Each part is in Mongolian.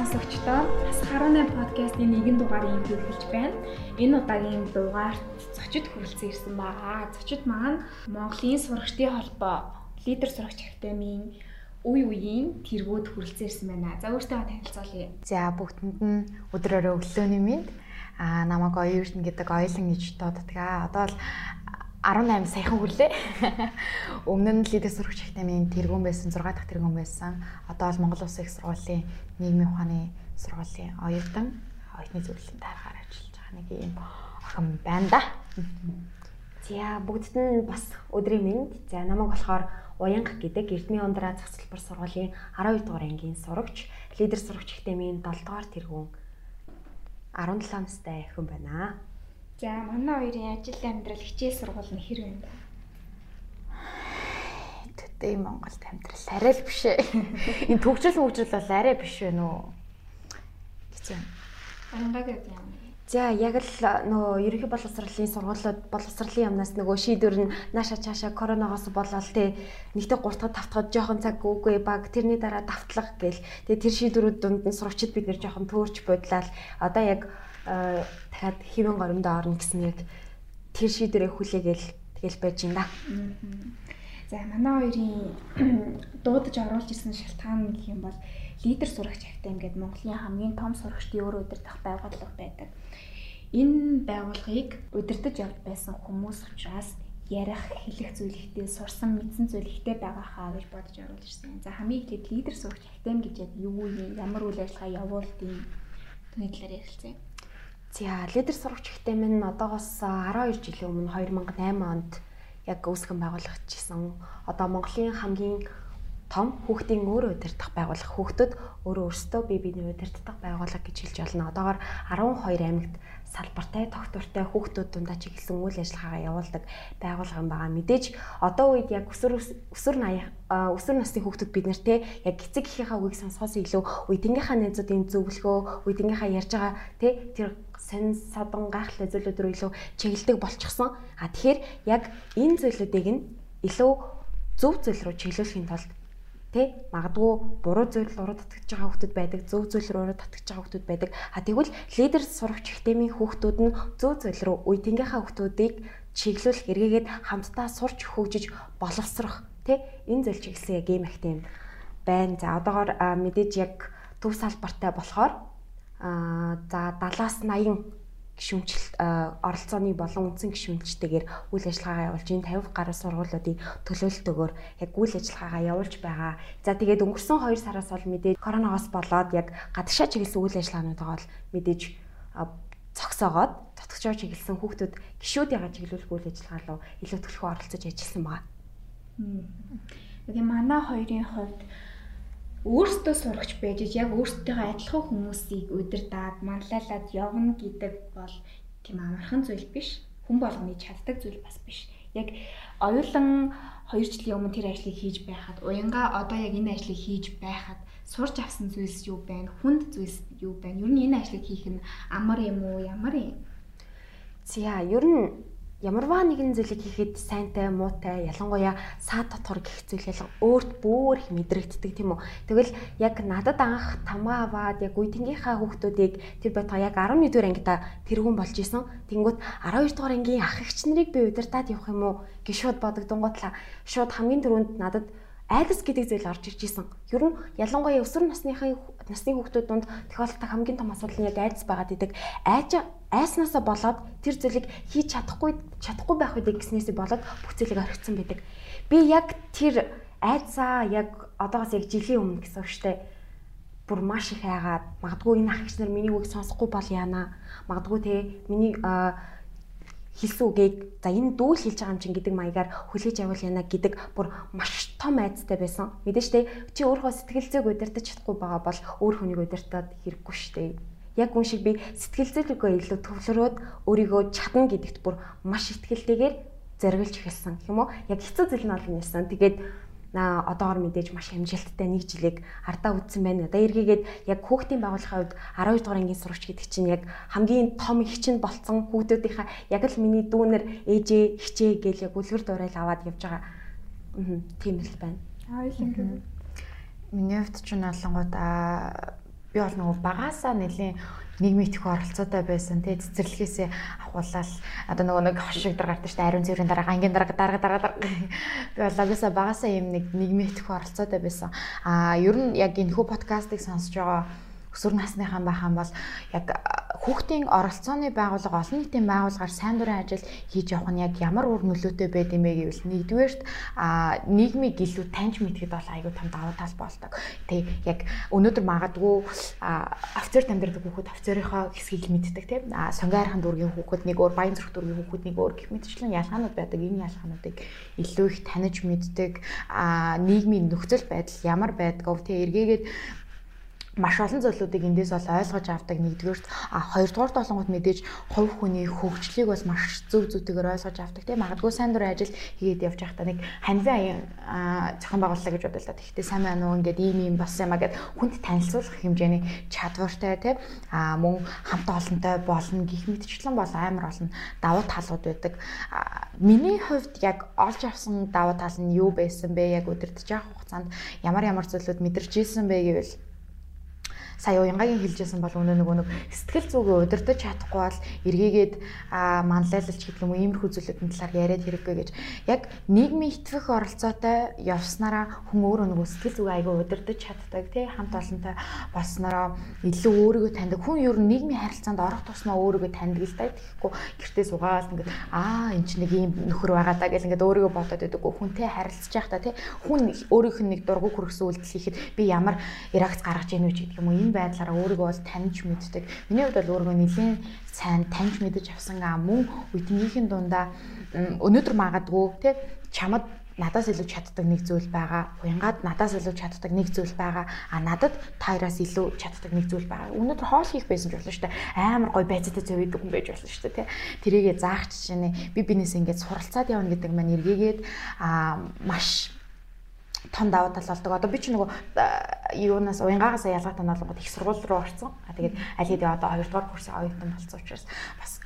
сонсогчдоо бас 18 подкастын нэгэн дугаарыг хэлж байна. Энэ удаагийн дугаарт зочид хүрэлцэн ирсэн байгаа. Зочид маань Монголын сурагчдын холбоо лидер сурагч академийн үе үеийн тэргүүд хүрэлцэн ирсэн байна. За өөртөө танилцуулъя. За бүгдэнд нь өдрөөрөө өглөөний мэнд аа намайг оюун гэдэг оюулан гэж дууддаг. Одоо л 18 саяхан хүрлээ. Өмнө нь лидер сурагч академийн тэргүүн байсан 6 дахь тэргүүн байсан. Одоо бол Монгол Улсын их сургуулийн нийгмийн ухааны сургуулийн оюутан оюутны зөвлөлийн дараагаар ажиллаж байгаа нэг юм охин байна да. За бүгдд нь бас өдрийн мэнд. За намайг болохоор Уянга гэдэг Эрдмийн ундраа зах салбар сургуулийн 12 дугаар ангийн сурагч, лидер сурагч академийн 7 дугаар тэргүүн 17 настай охин байна. За манай хоёрын ажил амьдрал хичээл сургууль нь хэр вэ? Төдөө Монголд амьдрал арай л биш ээ. Энэ төгжрөл хөгжрөл бол арай биш вэ нөө. Гэж юм. Ангаа гэдэг юм. За яг л нөгөө ерөнхий боловсролын сургуулиуд боловсролын юмнаас нөгөө шийдвэр нь нааша чааша коронавигоос болол те нэгтэй 3 дахь тавтахад жоохон цаг үгүй баг тэрний дараа давтлах гээл тэгээ тэр шийдвэрүүд дунд нь сурагчид бид нэр жоохон төөрч бодлаа одоо яг дахиад хэвэн горимдоо орно гэсэн яг тэр шийдвэрээ хүлээгээл тэгэл байж да. За манай хоёрын дуудаж оруулж ирсэн шалтгаан гэх юм бол лидер сурагч актем гэдэг Монголын хамгийн том сурагчдын өөр удирдах байгууллага байдаг. Энэ байгууллагыг удирдах явж байсан хүмүүс учраас ярих, хэлэх зүйлхтэй сурсан, мэдсэн зүйлхтэй байгаа хаа гэж бодож оруулж ирсэн. За хамгийн ихэд лидер сурагч актем гэж юу юм, ямар үйл ажиллагаа явуулдгийг түүний талаар ярилцъя. За лидер сурагч актем нь одоогоос 12 жилийн өмнө 2008 онд яг үүсгэн байгуулагдчихсан. Одоо Монголын хамгийн том хүүхдийн өөрөө удирдах байгууллага хүүхдүүд өөрөө өөрсдөө бие биенээ удирдах байгууллага гэж хэлж байна. Одоогоор 12 аймагт салбартай тогтвортой хүүхдүүд дундаа чиглэсэн үйл ажиллагаагаа явуулдаг байгууллага байгаа. Мэдээж одоо үед яг өсвөр өсвөр өсвөр насны хүүхдүүд бид нартэй яг эцэг эхийнхээ үгийг сонсохоос илүү үеийнхээ найзуудын зөвлөгөө, үеийнхээ ярьж байгаа тий тэр сонь садан гайхалтай зүйлүүд рүү илүү чиглэдэг болчихсон. А тэгэхээр яг энэ зүйлүүдийг нь илүү зөв зүйл рүү чиглүүлэхийн тулд Тэ магадгүй буруу зүйл руу татгаж байгаа хүмүүс байдаг, зөв зүйл рүү татгаж байгаа хүмүүс байдаг. А тэгвэл лидер сурагч системийн хүүхдүүд нь зөв зүйл рүү үеийнхээ хүүхдүүдийг чиглүүлэх эргээгээд хамтдаа сурч хөгжиж боловсрох тэ энэ зүйл чиглэсэн яг ийм ихтэй юм байна. За одоогоор мэдээж яг төв салбартай болохоор а за 70-аас 80 гишүүнчлэлт оролцооны болон үндсэн гишүүнчтэйгээр үйл ажиллагаагаа явуулж энэ 50 гаруй сургуулиудын төлөөлөлтөөр яг үйл ажиллагаагаа явуулж байгаа. За тэгээд өнгөрсөн 2 сараас бол мэдээж коронавигоос болоод яг гадагшаа чиглэсэн үйл ажиллагаануудаа бол мэдээж цогсоогоод татгчоо чиглэсэн хүүхдүүд гişүүдийн чиглүүлэх үйл ажиллагаа руу илүү төлхөө оролцож ажилласан байгаа. Тэгээ манай хоёрын хувьд өөртөө сурагч байж яг өөртөө адилхан хүмүүсийг удирдаад манлайлаад явна гэдэг бол тийм амархан зүйл биш. Хүн болгоны чаддаг зүйл бас биш. Яг оюулан 2 жилийн өмнө тэр ажлыг хийж байхад уянга одоо яг энэ ажлыг хийж байхад сурч авсан зүйлс юу байна? Хүнд зүйлс юу байна? Ер нь энэ ажлыг хийх нь амар юм уу? Ямар юм? За ер нь ямарваа нэгэн зүйлийг хийхэд сайнтай, муутай, ялангуяа саад дотор гих зүйл ялан өөрт бүр их мэдрэгддэг тийм үү. Тэгвэл яг надад анх тамга аваад яг үеийнхээ хүүхдүүдийг тэр байтга яг 11 дугаар ангида тэргүүн болж исэн. Тэнгүүт 12 дугаар ангийн ах эгч нарыг би удирдах явах юм уу гэж шууд бодогдонгуудлаа. Шууд хамгийн түрүүнд надад айдас гэдэг зүйл орж ирж исэн. Ер нь ялангуяа өсвөр насныхын насны хүүхдүүд донд тохиолддог хамгийн том асуудал нь яг айдас байгаад идэг. Айж айснаасаа болоод тэр зүйлийг хийж чадахгүй чадахгүй байх үедээ гиснээсээ болоод бүх зүйлийг орхицсан байдаг. Би яг тэр айдсаа яг одоогоос яг жилийн өмнө гэсэн үгтэй бүр маш их айгаад магадгүй энэ ах эгч нар миний үгийг сонсохгүй бол яана. Магадгүй те миний хэлсэн үгийг за энэ дүүл хэлж байгаа юм чинь гэдэг маягаар хүлээж авал яана гэдэг бүр маш том айцтай байсан. Мэдээж те чи өөрөө сэтгэл зүйг удирдах чадахгүй байгаа бол өөр хүнийг удирдах хэрэггүй дээ яг үн шиг би сэтгэл зүйнийгөө илүү төвлөрөөд өөрийгөө чадна гэдэгт бүр маш ихтгэлтэйгээр зориглож эхэлсэн юм уу? Яг хэцүү зүйл нь олон юмсан. Тэгээд наа одоогор мэдээж маш амжилттай нэг жилиг ардаа үтсэн байна. Одоо эргээгээд яг хүүхдийн байгууллагын хувьд 12 дугаар ангийн сурагч гэдэг чинь яг хамгийн том их чинь болцсон хүүхдүүдийнхаа яг л миний дүүнер ээжээ хичээ гэл яг үлгэр дуурайл аваад явж байгаа. Аа тийм л байна. Ойлгомжтой. Миний хувьд ч нь олонгууд аа би бол нөгөө багасаа нэлийн нийгмийн төхөө оролцоотой байсан. Тий цэцэрлэгээсээ авахуулаад одоо нөгөө нэг хошиг дар гардаг шүү дээ ариун цэврийн дарга ангийн дарга дарга дарга дарга. Би бол лагасаа багасаа юм нэг нийгмийн төхөө оролцоотой байсан. А ер нь яг энэ хүү подкастыг сонсож байгаа өсвөр насныхан байхan бол яг хүүхдийн оролцооны байгууллага олон нийтийн байгууллагаар сайн дурын ажил хийж явах нь яг ямар үр нөлөөтэй байд юм бэ гэвэл нэгдүгээрт а нийгмийг илүү таньж мэдхэд бол аюу тум давуу тал болдог. Тэ яг өнөөдөр магадгүй офицер тамдирдаг хүүхэд офицерийнхоо хэсгийг мэддэг тийм а сонгойрхан дүүргийн хүүхэд нэг өөр баян зүрх дүүргийн хүүхэд нэг өөр гэх мэтчлэн ялгаанууд байдаг. Энэ ялгаануудыг илүү их таних мэддэг а нийгмийн нөхцөл байдал ямар байдгаа тэ эргээгээд маш олон зүйлүүдийг эндээс бол ойлгож авдаг нэгдүгээрт а хоёрдугаар толонгод мэдээж хувь хүний хөгжлийг бас маш зөв зүйтэйгээр ойлгож авдаг тийм. Магадгүй сайн дурын ажил хийгээд явж байхдаа нэг ханивын зохион байгуулалаа гэж бодлоо тэгтээ сайн байна уу? Ингээд ийм ийм болсон юм а гэд хүнд танилцуулах хэмжээний чадвартай тийм. А мөн хамт олонтой болно гих мэтчлэн бол амар олон давуу талууд байдаг. Миний хувьд яг олж авсан давуу тал нь юу байсан бэ? Яг явах хугацаанд ямар ямар зүйлүүд мэдэрч ийсэн бэ гэвэл сая уянгагийн хэлжсэн бол өнөө нөгөө нэг сэтгэл зүгээ удирдах чадахгүй бол эргээгээд манлайлалч гэдэг юм уу иймэрхүү зүйлүүдийн талаар яриад хэрэггүй гэж. Яг нийгмийн итгэх оролцоотой явснараа хүн өөрөө нөгөө сэтгэл зүгээ айгүй удирдах чаддаг тий хамт олонтой болснороо илүү өөрийгөө таньдаг. Хүн ер нь нийгмийн харилцаанд орох тусмаа өөрийгөө таньдаг л та тэгэхгүй. Гэртээ суугаад ингээд аа эн чинь нэг ийм нөхөр байгаа даа гэл ингээд өөрийгөө бодоод байдаг хүнтэй харилцаж байхдаа тий. Хүн өөрийнх нь нэг дургу хүргэсэн үйлдэл хийхэд би ямар реакц гаргаж ийнү ч гэдэг юм уу энэ байдлаараа өөрийгөө бол таньж мэддэг. Миний хувьд бол өөрийгөө нэлээд сайн таньж мэдэж авсан аа мөн үеийнхин дундаа өнөөдөр магадгүй тий чамд надаас илүү чаддаг нэг зүйл байгаа. Уянгаад надаас илүү чаддаг нэг зүйл байгаа. А надад таараас илүү чаддаг нэг зүйл байгаа. Өнөөдөр хоол хийх байсан ч болно шүү дээ. Амар гой байцаатай идэг хүн байж болно шүү дээ, тий. Тэрийгэ заах чинь би бинээс ингээд суралцаад явна гэдэг маань эргээгээд а маш том давуу тал болдог. Одоо би ч нөгөө юунаас уянгаагаас ялгаатай нь болгоод их сургууль руу орсон. А тэгээд аль хэдийн одоо 2 дугаар курсын оюутан болсон учраас бас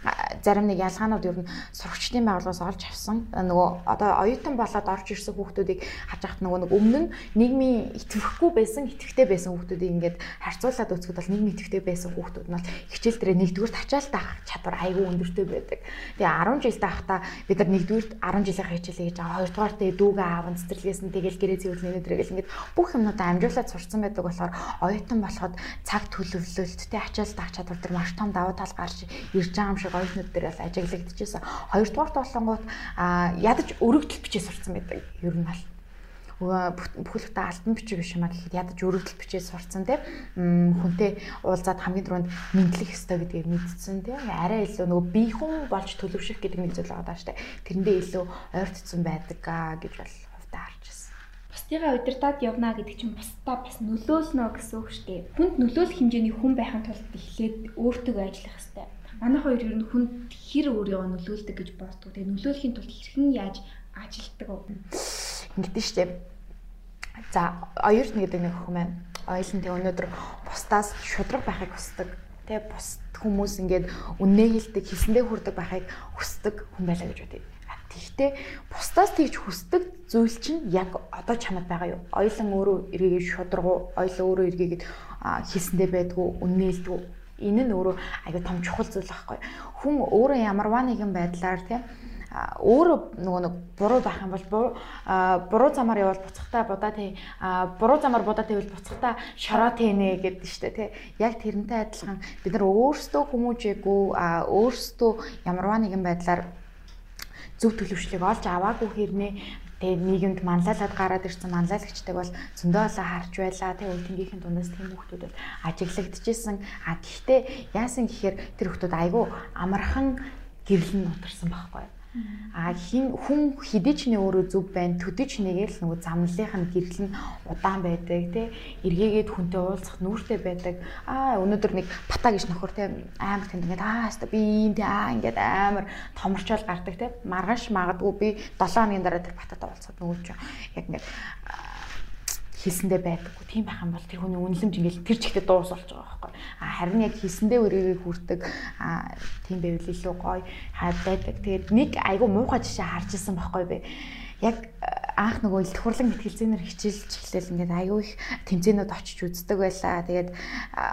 зарим нэг ялгаанууд ер нь сурагчдын байгууллагаас олж авсан. Нөгөө одоо оюутан болоод орж ирсэн хүүхдүүдийг харж байхад нөгөө нэг өмнө нь нийгмийн итгэхгүй байсан, итгэвтэй байсан хүүхдүүдийг ингээд харьцуулаад үзэхэд бол нийгмийн итгэвтэй байсан хүүхдүүд нь бол хичээл дээр нэгдүгээр тачаал таах чадвар айгүй өндөртэй байдаг. Тэгээ 10 жил таахта бид нар нэгдүгээр 10 жилийн хичээлээ хийж байгаа. Хоёрдугаар тэ дүүгээ аав цэцэрлэгээс нь тэгэл гэрээ цэвэрлэн өдрийг ингээд бүх юмнуудаа амжуулаад сурцсан байдаг болохоор оюутан болоход цаг төлөвлөлттэй ачаал таах чадвар дээр маш том давуу тал гарч ирж байгаа юм шиг оюутнууд дээр бас ажиглагдчихсан. Хоёрдугаар толонгууд ядаж өргөдөл бичээ сурцсан байдаг. Ер нь бол. Бүхэлдээ алтан бичиг биш юм а гэхэд ядаж өргөдөл бичээ сурцсан тийм хүнтэй уулзаад хамгийн түрүүнд мэдлэх ёстой гэдгийг мэдсэн тийм арай илүү нөгөө бие хүн болж төлөвшөх гэдэг нэг зүйл байгаа даа штэ. Тэрэндээ илүү ойртсон байдаг гэж бол хувьдаа харж байна бусдыгаа удирдаад явна гэдэг чинь бусдаа бас нөлөөлнө гэсэн үг шүү дээ. Хүнд нөлөөлөх хэмжээний хүн байхын тулд эхлээд өөртөө ажиллах хэрэгтэй. Манай хоёр ер нь хүнд хэр өөрийгөө нөлөөлдөг гэж боддог. Тэгээ нөлөөлөхийн тулд хэрхэн яаж ажилтдаг вэ? Ингэдэж штеп. За, оюурч нэг гэдэг нэг хүн байна. Оюулын тэг өнөөдөр бусдаас шудраг байхыг хүсдэг. Тэ бус хүмүүс ингээд үннээ хилдэг, хийсэндээ хүрдэг байхыг хүсдэг хүн байлаа гэж бодъё Тэгэхдээ бусдаас тэгж хүсдэг зүйл чинь яг одоо чамд байгаа юу? Оёлон өөрөө эргээгээд шударгуу, оёлон өөрөө эргээгээд хийсэндээ байдгүй, үннээлдэггүй. Энэ нь өөрөө аягүй том чухал зүйл байхгүй. Хүн өөрөө ямарваа нэгэн байдлаар тийм өөрөө нөгөө нэг буруу байх юм бол буруу замаар явбал буцахтаа будаа тий буруу замаар будаа тэгвэл буцахтаа шороо тийнэ гэдэг нь шүү дээ тий яг тэрнтэй адилхан бид нар өөрсдөө хүмүүжээгүй өөрсдөө ямарваа нэгэн байдлаар зөв төлөвшлийг олж аваагүй хэрнээ. Тэгээ нийгэмд манлайлаад гараад ирсэн манлайлагчдаг бол зөндөө олон харж байлаа тэгээ үлдэнгийнхэн дундаас тийм хүмүүс бол ажиглагдчихсэн а гэхдээ яасан гэхээр тэр хүмүүс айгүй амархан гэрлэн нутарсан байхгүй А хин хүн ч нэ өөрөө зөв байна. Төдий ч нэгээл нөгөө замналынх нь гэрэл нь удаан байдаг тий. Эргээгээд хүнтэй уулзах нүүртэй байдаг. Аа өнөөдөр нэг бата гэж нөхөр тий амар тэнд ингээд аа хаста би ийм тий аа ингээд амар томорчол гардаг тий. Маргааш магадгүй би 7 хоногийн дараа тэр батад уулзахад нөгөө ч яг ингээд хийсэндээ байдаггүй. Тийм байх юм бол тэр хүний үнэлэмж ингээл тэр чигтээ дуус болж байгаа байхгүй. А харин яг хийсэндээ өрөөгөө хүрдэг а тийм байвал илүү гоё хаад байдаг. Тэгээд нэг айгу муухай жишээ харж ирсэн байхгүй би. Яг анх нөгөө илт хурлан мэтгэлцээнээр хичээлж эхлээл ингээд аюу их тэмцээнүүд очиж үздэг байлаа. Тэгээд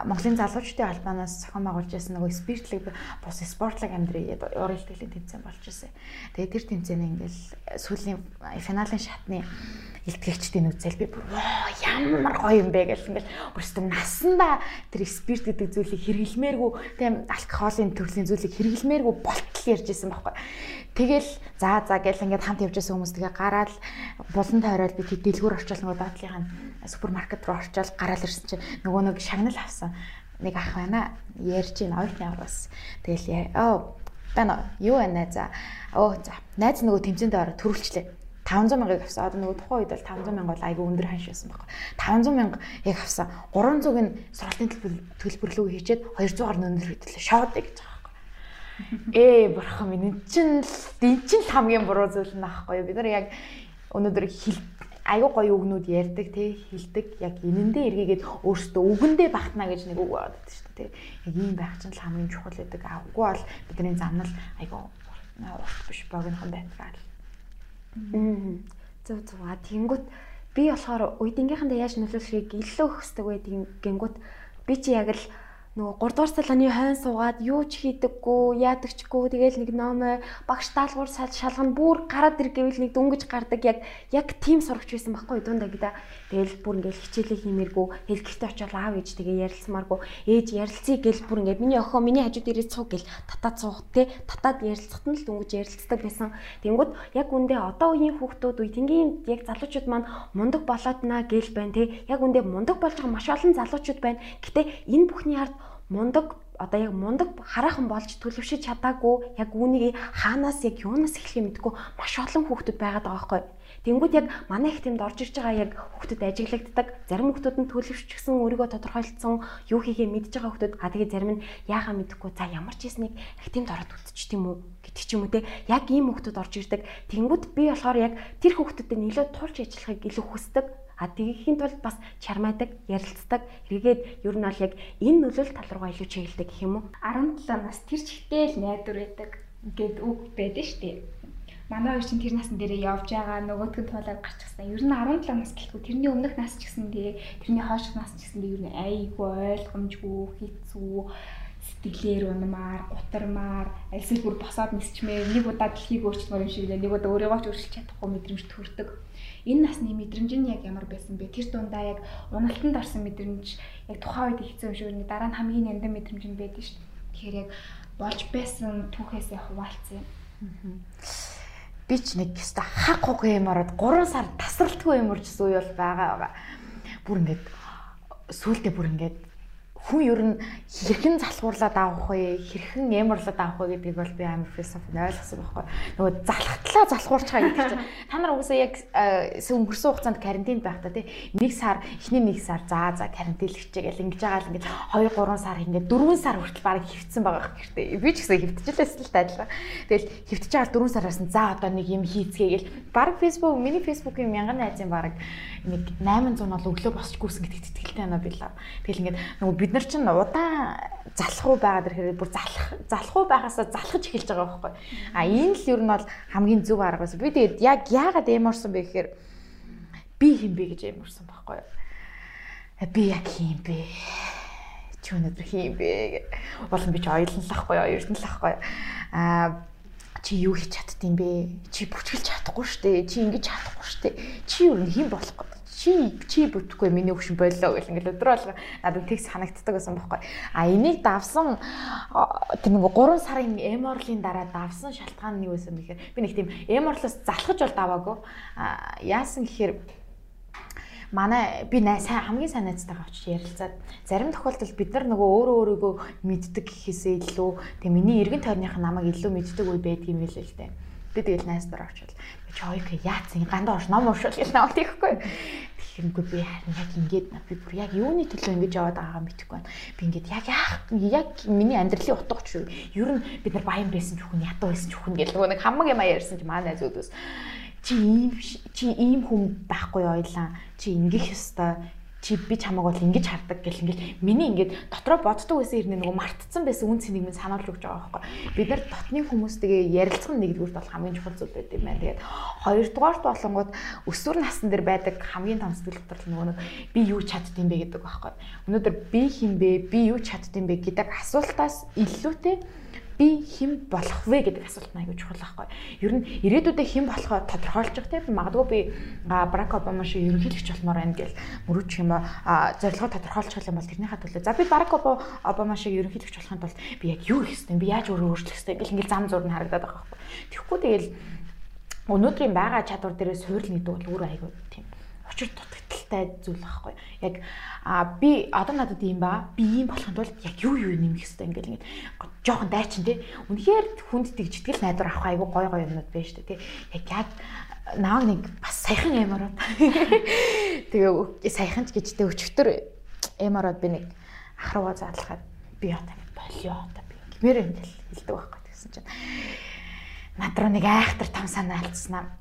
Монголын залуучдын албанаас зохион байгуулж байсан нөгөө спиртлэг бус спортлог амьдрий уран ихтгэлийн тэмцээн болж ирсэн. Тэгээд тэр тэмцээний ингээд сүүлийн финалийн шатны илтгэгчдийн үзэл би бүр ямар гоё юм бэ гэл ингээл өөртөө насандаа тэр спирт гэдэг зүйлийг хэрэглэмээргүй тийм алкоголын төрлийн зүйлийг хэрэглэмээргүй болтол ярьж исэн байхгүй. Тэгэл за за гэл ингээд хамт явж байсан хүмүүс тэгээ гараад булан тойроод би дэлгүүр орчоол нөгөө доотлынхаа супермаркет руу орчоол гараал ирсэн чинь нөгөө нэг шагнал авсан нэг ах байна ярьж ийн ойтны авраас тэгэл оо тань юу байна за оо за найз нөгөө тэмцээнд ороо төрүүлчлээ 500 мянгаыг авсан. Одоо нөгөө тухайн үед бол 500 мянга бол айгүй өндөр ханш байсан байхгүй. 500 мянга яг авсан. 300-ыг нь сургалтын төлбөрлөг хийчээд 200-аар нь өндөр хөтлөө шоудаг гэж байгаа байхгүй. Ээ бурхан минь энэ чинь энэ чинь хамгийн буруу зүйл наахгүй. Бид нар яг өнөөдөр хил айгүй гоё үгнүүд ярьдаг тий хилдэг. Яг энэндээ эргээгээд өөрсдөө үгэндээ багтана гэж нэг үг байдаг шүү дээ тий яг ийм байх чинь л хамгийн чухал гэдэг авгүй бол бидний замнал айгүй урт биш богинохон байдаг Зөв зөв. А тэнгүүт би болохоор уйдингийнхандаа яаж нөлөөлөхийг илүү хөсдөг байдгийн гингүүт би чи яг л нөгөө 3 дугаар салганы хойн суугаад юу ч хийдэггүй, яадагчгүй тэгэл нэг номоо багш даалгавар шалгана бүр гараад ир гэвэл нэг дөнгөж гардаг яг яг тийм сурагч байсан байхгүй дундаа гэдэг. Тэгэл бүр ингээл хичээлээ хиймээргүй, хэл гихтээ очиод аав ээж тэгээ ярилцмааргүй. Ээж ярилцъя гэл бүр ингээд миний охин миний хажууд ирээд цуг гэл татаад цуух те татаад ярилцахад нь л дөнгөж ярилцдаг байсан. Тэнгүүд яг үндэ одоо үеийн хүүхдүүд үе тэнгийн яг залуучууд маань мундаг болоод наа гэл байна те. Яг үндэ мундаг болж байгаа маш олон залуучууд байна. Гэтэ энэ бүхний ард мундаг одоо яг мундаг хараахан болж төлөвшөж чадаагүй яг үүнийг хаанаас яг юунаас эхлэхээ мэдгүй маш олон хүүхдүүд байгаад байгаа байхгүй. Тэнгүүд яг манай их тэмд орж ирж байгаа яг хүүхдүүд ажиглагддаг. Зарим хүүхдүүд нь төлөвшчихсэн өөрийгөө тодорхойлцсон юу хийхээ мэдж байгаа хүүхдүүд а тэгээ зарим нь яахаа мэдэхгүй за ямар ч юмсныг их тэмд ороод үлдчих тийм үү гэдэг ч юм уу те. Яг ийм хүүхдүүд орж ирдэг. Тэнгүүд би болохоор яг тэр хүүхдүүдэд нэлээд тулж ажиллахыг илүү хүсдэг А тэгэхийн тулд бас чармаадаг, ярилцдаг, эргээд ер нь бол яг энэ нөлөөлөл тал руугаа илүү чиглэдэг гэх юм уу? 17 нас тэр чигтэл найдвар байдаг гэд үг байдаг шүү дээ. Манай хоёр чинь тэр насн дээрээ явж байгаа нөгөөдгөн туулаад гарчихсан. Ер нь 17 нас гэлгүй тэрний өмнөх нас ч гэсэн дээ тэрний хойш нас ч гэсэн ер нь айгүй ойлгомжгүй, хэцүү сэтгэлээр унмаар, гутармаар, альсэл бүр босоод нисчмээр нэг удаа дэлхийг өөрчлөмөр юм шиг нэг удаа өөрийгөө ч өөрчилж чадахгүй мэдрэмж төрдөг энэ насны мэдрэмж нь яг ямар байсан бэ? Тэр дундаа яг уналтанд орсон мэдрэмж яг тухайн үед ихсэн юм шиг нэг дараа нь хамгийн нандин мэдрэмж нь байдаг шүү дээ. Тэгэхээр яг болж байсан түүхээсээ хуваалцсан юм. Би ч нэг өста хаг хуг юм ороод 3 сар тасралтгүй юм уржсэн үе бол байгаа байгаа. Бүр ингээд сүултээ бүр ингээд хүн ер нь хэрхэн залхуурлаад авах вэ? Хэрхэн ямарлаад авах вэ гэдгийг бол би амар философи ойлгосон байхгүй. Нөгөө залхатлаа залхуурч байгаа гэдэг чинь та нар угсаа яг өнгөрсөн хугацаанд карантинд байхдаа тий нэг сар эхний нэг сар за за карантинлэгчээ гэл ингэж байгаа л ингэж 2 3 сар ингээд 4 сар хүртэл баг хөвцсөн байгаа гэртээ. Би ч гэсэн хөвтчихлээсэн л тайлбар. Тэгэл хөвтөж байгаа 4 сараас нь за одоо нэг юм хийцгээ гэл баг фейсбુક миний фейсбુકийн мянган найзын баг нэг 800 бол өглөө босч гүйсэн гэдэгт итгэлтэй байна билаа. Тэгэл ингээд нөгөө бид нар чинь удаан залхуу байгаад ирэхээр бүр залах залхуу байгаасаа залхаж эхэлж байгаа байхгүй. А энэ л ер нь бол хамгийн зөв арга байсан. Би тэгээд яг яагаад эморсон бэ гэхээр би хин бэ гэж эморсон байхгүй. Би яг хин бэ? Чи өнөөдөр хийм бэ болон би ч ойлон л ахгүй ердэн л ахгүй а чи юу хийж чаддсан бэ? Чи бүчгэлж чадахгүй штэ? Чи ингэж чадахгүй штэ? Чи юу хэн болох гээд чи чи бүтэхгүй миний өгшин боллоо гэл ингээл өдрөө алга надад тэгс санагддаг байсан байхгүй. А энийг давсан тэр нэг 3 сарын эморлын дараа давсан шалтгаан нь юу байсан бэхээр би нэг тийм эморлоос залхаж бол даваагүй. Яасан гэхээр манай би сайн хамгийн сайн найзтайгаа очиж ярилцаад зарим тохиолдолд бид нар нөгөө өөрөө өөрийгөө мэддэг гэхээсээ илүү тэг миний эргэн тойрных намайг илүү мэддэг үе байдгийм билээ л дээ. Би тэгэл найз дараа очивол чи хоёрыг яатсан гандаа орш ном уншвал гэж наваад ихгүй. Тэгэхэргүй би харин яг ингээд би бүр яг юуны төлөө ингэж яваад байгаагаа мэдэхгүй байна. Би ингээд яг яах яг миний амьдралын утга ч юу. Ер нь бид нар баян байсан ч хүн ядуу байсан ч хүн гэл нөгөө нэг хамаг юм ярьсан чи манай зүудээс чи ийм чи ийм хүн байхгүй ойлаа. Чи ингэх ёстой чи би чамаг бол ингэж хардаг гэл ингээл миний ингээд дотроо боддог байсан хэрнээ нөгөө мартцсан байсан үн цэнийг минь сануулж өгч байгаа байхгүй. Бид нар дотны хүмүүстэйгээ ярилцах нь нэгдүгürt бол хамгийн чухал зүйл байт юм байна. Тэгээд хоёрдугаарт болонгууд өсвөр насн дээр байдаг хамгийн том сэтгэл хөдлөл нөгөө нэг би юу чаддсан бэ гэдэг байхгүй. Өнөөдөр би хин бэ би юу чаддсан бэ гэдэг асуултаас илүүтэй би хэн болох вэ гэдэг асуулт аягүй чухал байхгүй. Ер нь ирээдүйдээ хэн болохоо тодорхойлж байгаа тийм магадгүй би Барак Обама шиг ерөнхийлөгч болмоор байна гэл мөрөж юм а зорилгоо тодорхойлчих юм бол тэрнийхээ төлөө за би Барак Обама шиг ерөнхийлөгч болохын тулд би яг юу хийх ёстой би яаж өөрөө өөрчлөх ёстой гэл ингээл зам зуур нь харагдаад байгаа байхгүй. Тэгэхгүй тэгэл өнөөдрийн байгаа чадвар дээрээ суурил нэгдэг бол өөр аягүй тийм учир дутагдaltaй зүйл байхгүй. Яг а би одоо надад юм ба би ийм болохын тулд яг юу юу нэмэх хэрэгтэй ингээл ингээд жоохон дайчин тий. Үнэхээр хүнд тэгжтгэл найдвар авах айгу гой гой юмнууд байна шүү дээ тий. Яг яг нааг нэг бас саяхан эмороод тэгээ саяхан ч гэжтэй өчтөр эмороод би нэг ах руугаа задлахад би одоо болио одоо би гэмээр юм л хэлдэг байхгүй гэсэн чинь над руу нэг айхтар том санаа алдснаа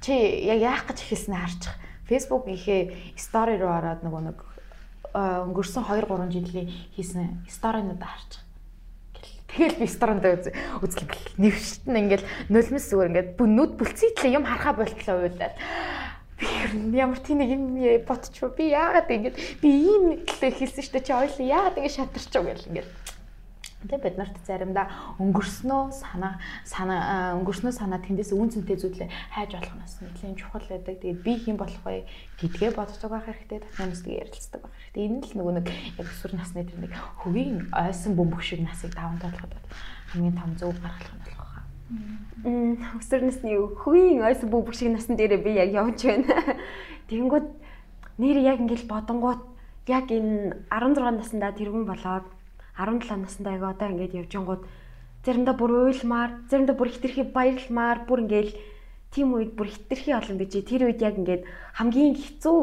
чи яг яах гэж хэлснээ харчих Facebook ихээ стори руу ороод нөгөө нэг өнгөрсөн 2 3 жилийн хийсэн сторинууд харчих. Тэгэл би сториондоо үзлэг нэвшт нь ингээл нулимс зүгээр ингээд нүд бүлцийтлээ юм харахаа болтлоо уйлаад би ямар тийм нэг юм бодчихв би яагаад ингэж? Би ийм нэг л хэлсэн шүү дээ чи ойлоо яагаад ингэ шатарч уу гэл ингээд Тэгээ бид нарт заримдаа өнгөрснөө санаа санаа өнгөрснөө санаа тэндээс үн цэнтэй зүйлээ хайж болох нас нэлийн чухал байдаг. Тэгээд би хэн болох вэ гэдгээ боддог байх хэрэгтэй. Татнамсдаг ярилцдаг байх хэрэгтэй. Энэ л нөгөө нэг яг өсвөр насны тэр нэг хөвийн ойсон бөмбөг шиг насыг даван толгод хамгийн том зөв гаргах нь болох хаа. Өсвөр насны хөвийн ойсон бөмбөг шиг насн дээрээ би яг явж байна. Тэнгүүд нэр яг ингээл бодонгууд яг энэ 16 наснда тэргүүн болоод 17 наснда яг одоо ингээд явж гингууд заримдаа бүр уйлмаар, заримдаа бүр хитрхи баярламаар, бүр ингээд тийм үед бүр хитрхи олон бижээ тэр үед яг ингээд хамгийн хэцүү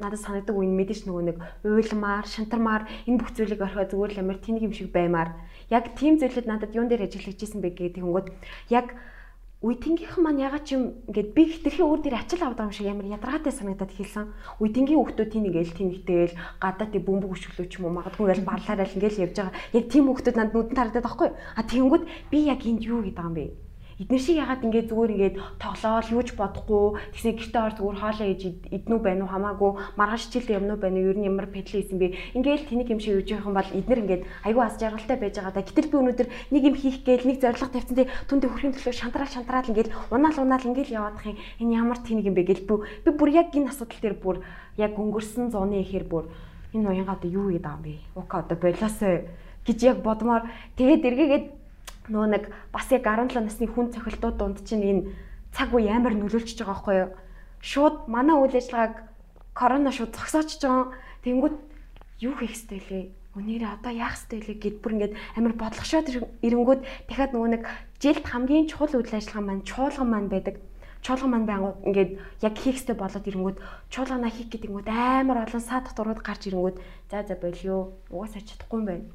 надад санагдаг үе мэдээж нөгөө нэг уйлмаар, шантармаар энэ бүх зүйлийг орхио зүгээр л амар тэнийг юм шиг баймаар. Яг тийм зүйлүүд надад юун дээр ажиллаж исэн бэ гэдэг хөнгөд яг үеийнхийнхэн маань ягаад ч юм ингээд би хитрхи өөр дээр ачаал авдаг юм шиг амар ядаргаатай санагдаад хэлсэн. Үеийнгийн хүүхдүүд тийм нэгэл тийм нэгтэйгээл гадаа тий бөмбөг өшөглөө ч юм уу магадгүй ял барлаараа л ингээл явж байгаа. Яг тийм хүүхдүүд надад нүдэн тарагдаад байхгүй. А тэгэнгүүт би яг энд юу гэдэг юм бэ? Эднэр шиг ягаад ингээд зүгээр ингээд тоглоол юуж бодохгүй. Тэгсэн гэртээ ор зүгээр хоолоо ээж иднүү байна уу хамаагүй. Маргааш хичээлдээ юмнуу байна уу ер нь ямар педал хийсэн бэ? Ингээд тэнийг юм шиг юуж явах юм бол эднэр ингээд айгүй аз жаргалтай байж байгаа да гэтэл би өнөөдөр нэг юм хийх гээл нэг зорилго тавьсан тий түндэ хөрхийн төлөө шантраал шантраал ингээд унаал унаал ингээд яваадах юм. Энэ ямар тэнийг юм бэ гэл би бүр яг энэ асуудал дээр бүр яг өнгөрсөн зуны ихээр бүр энэ уянгаа одоо юу гэдэг юм бэ? Ука одоо болоосоо гэж яг бодмоор тэгээд эргээгээд нөгөө нэг бас яг 17 насны хүн цохилтууд дунд чинь энэ цаг үе амар нөлөөлчихөж байгаа байхгүй юу? Шууд манай үйл ажиллагааг корона шууд зогсоочж байгаа. Тэнгүүт юу хийх ёстой лээ? Өнөөрэ одоо яах ёстой лээ гэд бүр ингээд амар бодлогошоод ирэнгүүт дахиад нөгөө нэг жилд хамгийн чухал үйл ажиллагаа маань чуулган маань байдаг чуулган маань байнгут ингээд яг хийхстэй болоод ирэнгүүт чуулганаа хийх гэдэнгүүт амар олон саад татварууд гарч ирэнгүүт за за болио угаасаа чадахгүй юм байна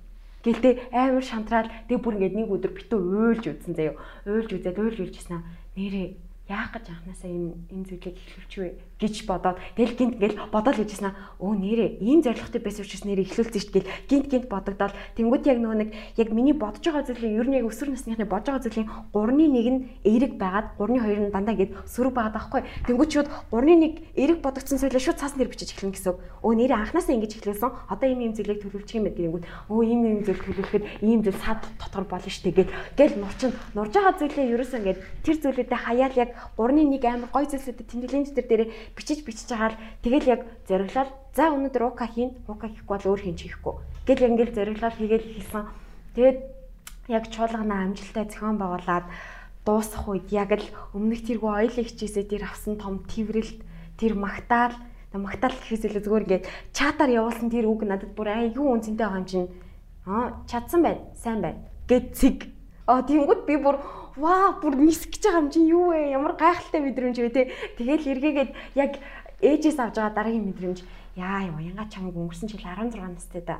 Гэлтэй амар шантраал тэг бүр ингээд нэг өдөр битүү уйлж үзсэн заяо. Уйлж үзээд уйлж уйлж гисэн. Нэрээ яах гэж анханасаа энэ энэ зүйлийг эхлүүлч вэ гэж бодоод тэгэл гинт гэл бодоод гэжсэн өө нэрээ ийм зоригтой байсан учраас нэрээ эхлүүлсэн шүү гэл гинт гинт бодогдоод тэнгуут яг нөгөө нэг яг миний бодож байгаа зүйлийн ер нь яг өсвөр насныхны бодож байгаа зүйлийн 3-ны 1 нь эерэг байгаад 3-ны 2 нь дандаа гээд сөрөг байгаад байхгүй. Тэнгуут шууд 3-ны 1 эерэг бодогдсон зүйлээ шууд цаасан дээр бичиж эхлэн гэсэн өө нэрээ анханасаа ингэж эхлүүлсэн. Одоо ийм ийм зүйлийг төлөвлөчих юм байна гэнгүүт өө ийм ийм зүйл төлөвлөхөд ийм зүйл сад дотор болно штэ гээд гэл. Нурчин нурж байгаа зүйлээ ерөөсөө ингээд тэр зүйлүүдэд хаяал яг 3-ны 1 амар гой зүйлсүүдэд тэмдэглэлийн дээр дээрээ бичиж бичиж агаал тэгэл яг зориглол за өнөөдөр ука хийн ука хийхгүй бол өөр хийн чихэхгүй гэл ингээл зориглол хийгээл хийсэн тэгээд яг чуулганаа амжилттай зохион байгуулад дуусах үед яг л өмнөх тэргүй оёлын хичээсээ тэр авсан том тэрвэрлт тэр магтаал магтаал гэхээс илүү зүгээр ингээд чатаар явуулсан тэр үг надад бүр айгүй үнцэнтэй байгаа юм чинь? Аа чадсан байна сайн байна. Гэд цэг Аа тэнгууд би бүр ваа бүр нисгэж байгаа юм чи юу вэ? Ямар гайхалтай мэдрэмж вэ те. Тэгэл эргээгээд яг ээжээс авж байгаа дараагийн мэдрэмж яа юу янга чамаг өнгөрсөн жил 16 настай да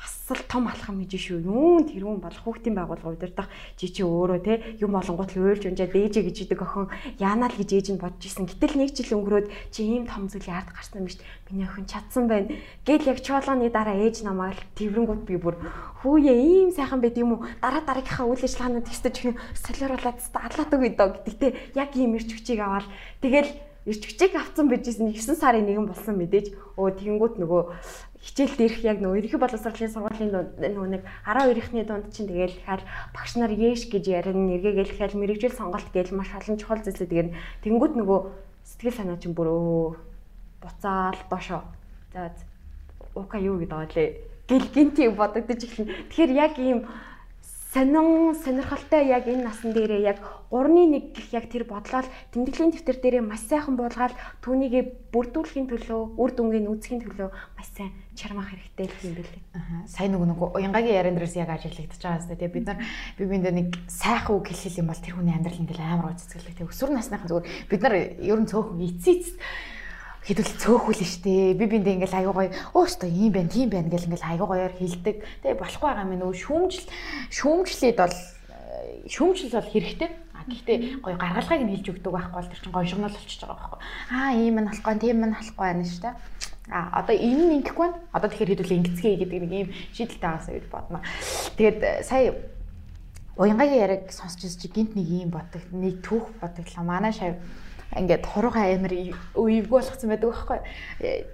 бас л том алхам хийж шүү. Юун тэрүүн болох хүүхдийн байгууллага удирдах чи чи өөрөө те юм болонгот л уйлж унжаа дээжэ гэж идэг охин яанаа л гэж ээж нь бодож исэн. Гэтэл нэг жил өнгөрөөд чи ийм том зүйлийг ард гарсан биш. Миний охин чадсан байна. Гэл яг чуулганы дараа ээж намайг л тэрвэнгүүд би бүр хүүе ийм сайхан байд юм уу? Дараа дараагийнхаа үйл ажиллагаанууд ихтэй солиоруулаад өгөө дөө гэдэгтэй яг ийм ирч хүчийг аваад тэгэл ирч хүчийг авцсан байжсэн 9 сарын нэгэн болсон мэдээж өө тэгэнгүүт нөгөө хичээл дээрх яг нөгөө ерөнхий боловсролын сургуулийн нөгөө нэг 12-ны дунд чинь тэгэл хаад багш нар яэш гэж ярина эргээгээл хэл мэрэгжил сонголт гээл маш олон чухал зүйлсүүд тэгээд тэнгууд нөгөө сэтгэл санаа чинь бүр өө буцаал доошо за ука юу гэдэг байгаа лээ. Гэл гинти бодогдож эхэлнэ тэгэхээр яг ийм сонин сонирхолтой яг энэ насан дээрээ яг 3-ны 1 гэх яг тэр бодлол тэмдэглэлийн дэвтэр дээрээ маш сайхан буулгаад түүнийгээ бүрдүүлэхийн төлөө үр дүнгийн үүсгэхийн төлөө маш сайн чармах хэрэгтэй юм билээ. Аа сайн нөгөө нөгөө уянгагийн яран дээрээс яг ажиглагдчихж байгаа хэвээр тэгээ бид нар би биэндээ нэг сайхан үг хэлхийл юм бол тэр хүний амьдрал ингээл амар гоццгэлэг тэгээ өсвөр насныхан зүгээр бид нар ер нь цөөхөн эцээц хэдүүл цөөхүүл нь штэ. Би биндээ ингээл аягүй гоё. Өөстөө ийм байна, тийм байна гэл ингээл аягүй гоёор хэлдэг. Тэгээ болохгүй байгаа юм нөгөө шүүмжил шүүмжлээд бол э, шүүмжил бол хэрэгтэй. Гэхдээ гоё гаргалгааг нь хэлж өгдөг байхгүй бол тэр чинь гоё шогнол болчихж байгаа байхгүй. Аа ийм нь болохгүй, тийм нь болохгүй байна штэ. А одоо энэ нь ингэхгүй байна. Одоо тэгэхээр хэдүүл ингэцгээ гэдэг нэг ийм шийдэлтэй байгаасаа гэж бодно. Тэгээд э, сая уянгагийн яриг сонсч ирсэн чи гинт нэг ийм боддог, нэг түүх бодоглоо. Манай шав ингээд хуруугаа амар үевгүй болгоцсон байдаг байхгүй.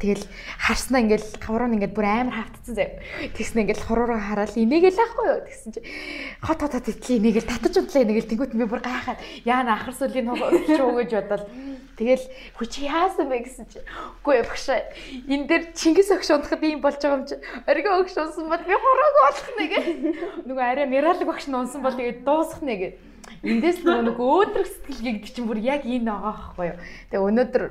Тэгэл харснаа ингээд хавруу нь ингээд бүр амар хавтцсан заяа. Тэгснэ ингээд хуруугаа хараад инээгээл ахгүй юу тэгсэн чи. Хот хот хот итлээ инээгээл татаж удлаа инээгээл тэнгуут би бүр гайхаад яана ахар сүлийн чуу гэж бодоод тэгэл хүч яасан бэ гэсэн чи. Үгүй багш энэ дээр Чингис огш унахад ийм болж байгаа юм чи. Оргио огш унсан бол би хурууг болох нэ гэх нөгөө арай миралг багш нь унсан бол тэгээд дуусах нэ гэх Эндээс нөгөө өөдрөг сэтгэл гэдэг чинь бүр яг энэ байгаа байхгүй юу. Тэгээ өнөөдөр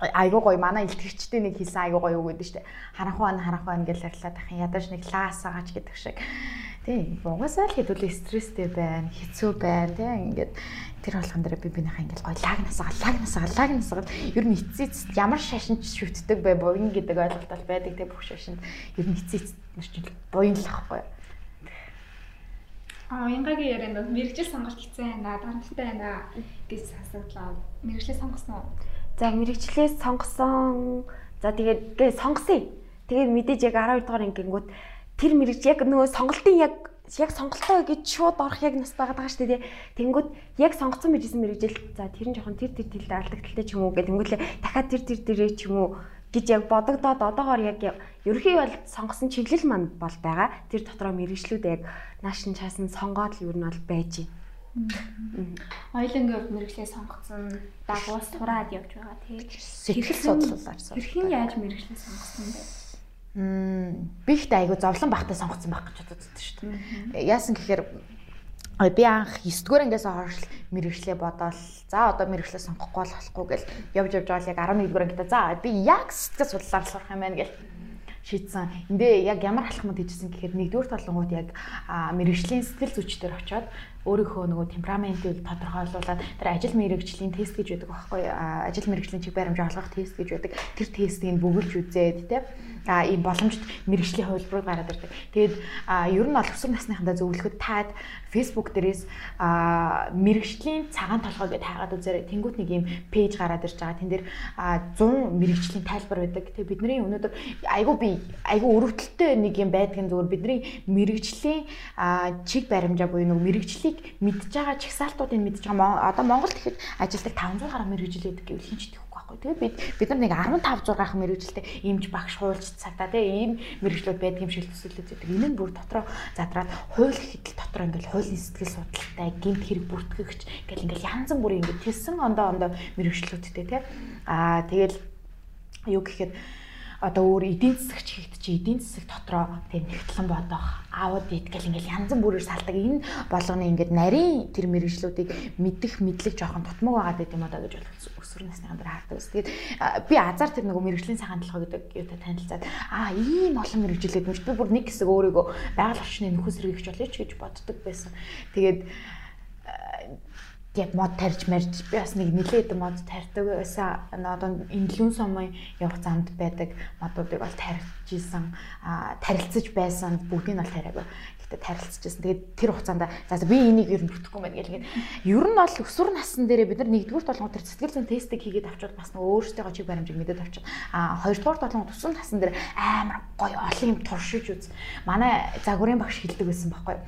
айгуу гоё манай илтгэгчтэй нэг хэлсэн айгуу гоё үг гэдэг чинь харанхуу ан харанхуу ан гэж ярьлаа дахин. Ядаж нэг лаас агаач гэдэг шиг. Тийм угаасаа л хэдүүл стресстэй байна, хэцүү байна тийм ингээд тэр болгон дээр би бинийхээ ингээд гоё лагнасаа лагнасаа лагнасаа ер нь эцэц ямар шашинч шүтдэг бай буян гэдэг ойлголт бол байдаг тийм бүх шашинд. Ер нь эцэц нар чинь буян л ахгүй уянгагийн ярианд мэрэгжил сонголт хийсэн байна, донттой байна гэж асуудлаа. Мэрэгжлээ сонгосон уу? За мэрэгчлээ сонгосон. За тэгээд гээ сонгосон. Тэгээд мэдээж яг 12 дугаар ангингууд тэр мэрэгч яг нөгөө сонголтын яг яг сонголтоо гэж шууд орох яг нас байгаа даа шүү дээ. Тэнгүүд яг сонгоцсон байжсэн мэрэгжил за тэр нь жоохон тэр тэр тэлтэй алдагдaltaй ч юм уу гэдэг. Тэнгүүлээ дахиад тэр тэр дээрээ ч юм уу гэж яг бодогдоод одоогоор яг ерөнхий бол сонгосон чиглэл манд бол байгаа. Тэр дотроо мэрэгчлүүд яг наашин чаасан сонгоод л ер нь бол байж байна. Ойлонгийн мэрэгчлээ сонгоцсон дагуус тураад явж байгаа тий. Сэтгэл судлалаар сонсон. Хэрхэн яаж мэрэгчлээ сонгосон бэ? Мм би ихтэй айгу зовлон бахтай сонгоцсон байх гэж боддог шүү дээ. Яасан гэхээр би анх 9 дугаар ангиас хойш мэрэгчлээ бодоол за одоо мэрэгчлээ сонгохгүй болохгүй гэл явж явж байгаа л яг 11 дугаар ангита за би яг сэтгэл судлаар сурах юм байна гэл шийдсэн. Эндээ яг ямар алхмад хийжсэн гэхээр нэгдүгээр талангууд яг мэрэгжлийн сэтгэл зүйчдэр очиод өөрийнхөө нөгөө темпераментыг тодорхойлуулаад тэр ажил мэрэгжлийн тест гэж байдаг байхгүй ажил мэрэгжлийн чиг баримж олгох тест гэж байдаг. Тэр тестийг бөглөж үзээд тийм а ийм боломжит мэрэгжлийн хувилбарыг гараад ирдэг. Тэгээд ер нь оловсрол насныхандаа зөвлөхөд таад Facebook дээрээс мэрэгжлийн цагаан толгой гэдээ хайгаад үзээрэй. Тэнгүүт нэг ийм пэйж гараад ирж байгаа. Тэн дээр 100 мэрэгжлийн тайлбар байдаг. Тэгээд бидний өнөөдөр айгүй би айгүй өрөвдөлттэй нэг юм байдгийн зүгээр бидний мэрэгжлийн чиг баримжаа буюу нэг мэрэгжлийг мэдж байгаа чагсаалтуудыг мэдж байгаа. Одоо Монголд ихэд ажилдаг 500 гаруй мэрэгжил байдаг гэвэл хинч байхгүй. Тэгээд бид бид нар нэг 15 6 ах мэрэгжилтэй имж багш хуульч цагтаа тийм ийм мэрэгчлүүд байдаг юм шиг төсөөлөж байдаг. Энэ нь бүр дотроо задраад хууль хэдэл дотор ингээл хуулийн сэтгэл судлалтай гинт хэрэг бүртгэгч ингээл ингээл янз бүрийн ингээд телсэн ондоо ондоо мэрэгчлүүдтэй тийм аа тэгэл юу гэхэд одоо өөр эдийн засаг чигт чи эдийн засаг дотроо тэг нэгтлэн бодох аауд идгэл ингээл янз бүрээр салдаг энэ болгоны ингээд нарийн тэр мэрэгжлүүдийг мэдэх мэдлэг жоохон тутмаг байгаад байт юм одоо гэж өсвөр насны хамбар хаардаг ус. Тэгээд би азар тэр нөгөө мэрэгжлийн цагаан толгой гэдэг юутай танилцаад аа ийм олон мэрэгжлээд юм чи би бүр нэг хэсэг өөрийгөө байгаль орчны нөхөс сэргийгч болъё ч гэж боддог байсан. Тэгээд яг мод тарьж марж би бас нэг нилээд мод тарьдаг байсан. Одоо имлүүн сомын явах замд байдаг модуудыг бол тарьж исэн, тарилцаж байсан. Бүгдийг нь бол тариагүй. Гэтэ тарилцажсэн. Тэгээд тэр хугацаанд за би энийг ер нь бүтэхгүй байна гэл ингээд ер нь бол өсвөр насн дээрээ бид нар нэгдүгээр толгой тэр сэтгэл зүйн тестийг хийгээд авчвал бас нөгөө өөрсдийнхөө чиг баримжийг мэдээд авчих. А хоёрдугаар толгой тусан тасн дээр амар гоё олон юм туршиж үз. Манай загварын багш хэлдэг байсан байхгүй юу?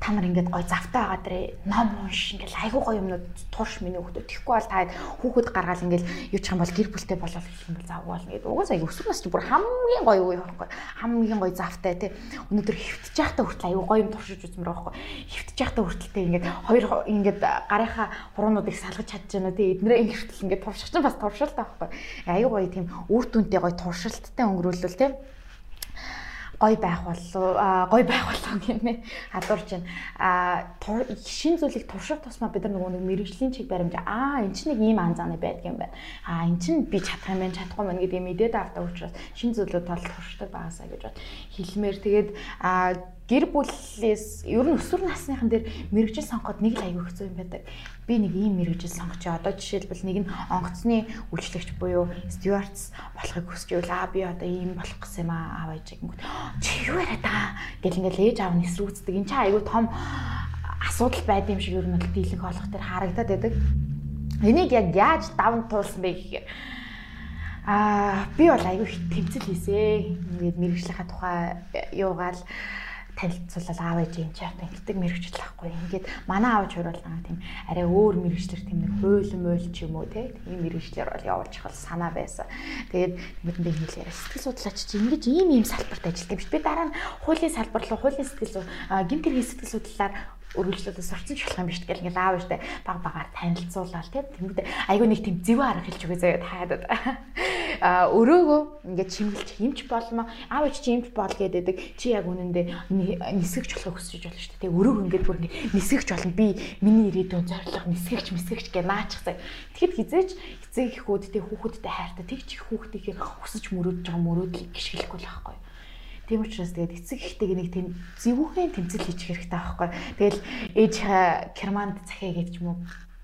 Та нар ингээд гой завтай байгаа дэрэ ном унш ингээд айгүй гоё юмнууд турш миний хүүхдүүд тэгэхгүй бол та хүүхэд гаргаал ингээд юу ч юм бол гэр бүлтэй болол гэх юм бол завгүй болно гэдэг. Угаасаа өсвөр нас чи бүр хамгийн гоё юу байхгүй хамгийн гоё завтай тий. Өнөөдөр хөвтөж явахтаа хүртэл айгүй гоё юм туршиж үзмэр байхгүй. Хөвтөж явахтаа хүртэлтэй ингээд хоёр ингээд гарынхаа хуруунуудыг салгаж чадж байна тий. Эднэрээ ингээд ингээд турших чинь бас туршилт байхгүй. Айгүй гоё тийм үр дүнтэй гоё туршилттай өнгөрүүлвэл тий гой байх болов гой байх болов гэмээ хадуурч байна. А шин зүйлийг турших тусмаа бид нар нөгөө нэг мэрэгжлийн чиг баримж аа эн чинь нэг ийм анзааны байдаг юм байна. А эн чинь би чадах юм байна чадахгүй байна гэдгийг мэдээд автаа учраас шин зүйлүүд тал туршдаг байгаасаа гэж бод хэлмээр тэгээд а гэр бүлээс ер нь өсвөр насныхан дээр мэрэгжил сонгоход нэг л аягүй хэцүү юм байдаг. Би нэг ийм мэрэгжил сонгоч. Одоо жишээлбэл нэг нь онгоцны үйлчлэгч буюу stewardess болохыг хүсэж байвал аа би одоо ийм болох гэсэн юм аа аав ээж гингүүт. Чи юу яриад байгаа гэл ингээл ээж аав нь эсрүүцдэг. Энд чи аягүй том асуудал байд юм шиг ер нь бол дийлэнх олох төр харагдаад байдаг. Энийг яг яаж даван туулсан бэ гэхээр Аа би бол аягүй тэмцэл хийсэ. Ингээд мэрэгжлийнхаа тухай юугаал танилцуулаад аав ээж юм чаа тэнцдэг мэрэгжил байхгүй. Ингээд манай хөрөл нэг тийм арай өөр мэрэгчлэр тийм нэг хуйлын мойл ч юм уу те тийм мэрэгчлэр бол явуулж хал санаа байсан. Тэгээд нэгэндээ хэлээ сэтгэл судлаач чи ингэж ийм ийм салбарт ажилладаг шүү. Би дараа нь хуулийн салбар руу хуулийн сэтгэл гэмт хэргийн сэтгэл судлаар өргөжлөлөөс орсон ч болох юм биш гэл ингээл аав штэ баг багаар танилцуулаад тийм. Тэнгүүд айгүй нэг тийм зэвэн арга хэлж өгөө заяа таадаг а өрөөгөө ингээд чимгэлж хэмч болмо аав чи хэмч бол гэдэг чи яг үнэндээ нисгэж болох хүсэж болно штэ тийм өрөөгөө ингээд бүр нисгэж болно. Би миний ирээдүйн зорилго нисгэж мисгэж гэ наачих заяа. Тэгэхэд хизээч эцэг ихүүд тийм хүүхэдтэй хайртай. Тэгч их хүүхдийнхээ өсөж мөрөөдж байгаа мөрөөдлийг гიშгэлэхгүй л байхгүй Тийм учраас тэгээд эцэг ихтэйг нэг тийм зөвхөн тэмцэл хийчих хэрэгтэй байхгүй. Тэгэл ээж керманд захиа гэж юм уу?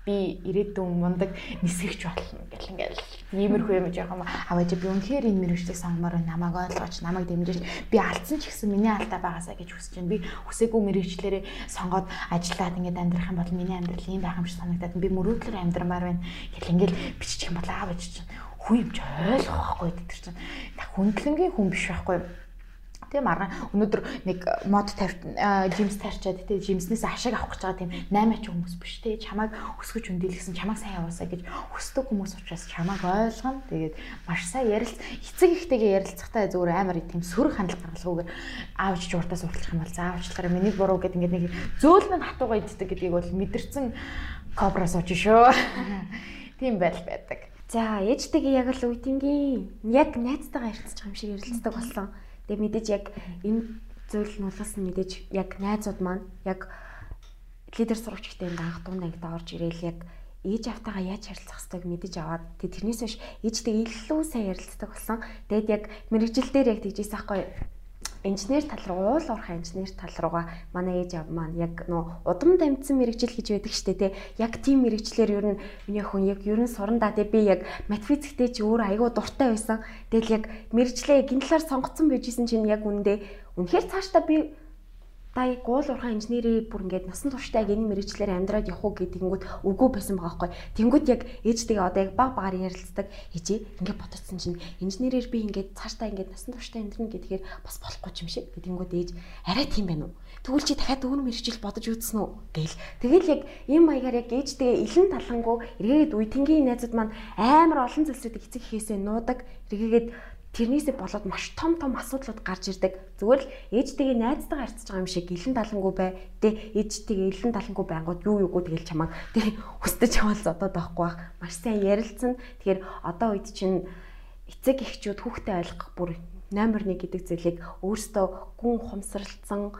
Би ирээдүйн мундаг нисгэгч болно гэл ингээл иймэрхүү юм жоохон аваач би үнэхээр энэ мэрэгчлэг сонгомоор намайг ойлгооч намайг дэмжиж. Би алдсан ч гэсэн миний алдаа байгаасаа гэж хүсэж байна. Би хүсээгүй мэрэгчлэрээ сонгоод ажиллаад ингээд амьдрах юм бол миний амьдрал ийм байх юм шиг санагдаад би мөрөөдлөөр амьдрмаар байна. Гэл ингээл биччих юм бол аавч чинь хүн юм чи ойлгох байхгүй тэр чинь. Хүндлэнгийн хүн биш байхгүй Тийм арга өнөөдөр нэг мод тавь жимс тарчаад тийм жимснээс ашиг авах гэж байгаа тийм 8 ач хүмүүс биш тийм чамайг өсгөж өндөлгсөн чамайг сайн яваасаа гэж хүсдэг хүмүүс учраас чамайг ойлгоно. Тэгээд маш сайн ярилц эцэг ихтэйгээ ярилцахтаа зүгээр амар тийм сөрөг хандлага гаргалгүйгээр аавч жууртаа сурталчих юм бол заавчлаараа миний буруу гэдэг ингээд нэг зөөлмөн хатууга иддэг гэдгийг бол мэдэрсэн кобра сууч шүү. Тийм байдал байдаг. За ээжтэйгээ яг л үйтингийн яг найзтайгаа ярилцж байгаа юм шиг ярилцдаг болсон. Тэгээ мэдээж яг энэ зүйл нь улаас нь мэдээж яг найзууд маань яг лидер сурагчтай энэ анх дунд ангид орж ирээл яг ээж автагаа яаж харилцах хэвтэйг мэдэж аваад тэг тэрнээс биш ээжтэй илүү сайн ярилцдаг болсон. Тэгэд яг мэрэгжил дээр яг тэгжээс аахгүй инженер тал руу уул уурхай инженер тал руугаа манай ээж аав маань яг нөө удам дамжсан мэрэгжил гэж байдаг штэ тий яг тийм мэрэгчлэр ер нь миний хүн яг ер нь сурандаа тий би яг математиктэй ч өөр айгүй дуртай байсан. Тэгэл яг мэрэгчлээ гин талаар сонгоцсон байжсэн чинь яг үндэ үнэхээр цаашдаа би та гуул урхан инженерийн бүр ингээд насан туршдаа энэ мэрэгчлэр амьдраад явах уу гэдэнгүүт үгүй байсан байгаа байхгүй. Тэнгүүд яг ээжтэйгээ одоо яг баг багаар ярилцдаг ээжээ ингээд бодсон чинь инженерээр би ингээд цаашдаа ингээд насан туршдаа амьдрна гэхээр бас болохгүй юм шиг. Тэнгүүд ээж арай тийм байна уу? Тэгвэл чи дахиад өөр мэрэгжил бодож үзсэн үү гээл. Тэгэл яг ийм маягаар яг ээжтэйгээ илэн талангуу эргээгээд үе тэнгийн найзууд маань амар олон зүйлсүүдийг эцэг хийсээ нуудаг. Эргээгээд тэрнээсээ болоод маш том том асуудлууд гарч ирдэг. Зүгээр л ээжтэйгээ найзтайгаа харьцаж байгаа юм шиг гэлэн талангүй бай. Тэ ээжтэйгээ гэлэн талангүй байнгут юу юугүй тэгэл чамаа тэ хүсдэж яваал зодоод байхгүй бах. Маш сайн ярилцсан. Тэгэхээр одоо үед чинь эцэг эхчүүд хүүхдээ ойлгох бүр номер 1 гэдэг зүйлийг өөрсдөө гүн хумсралцсан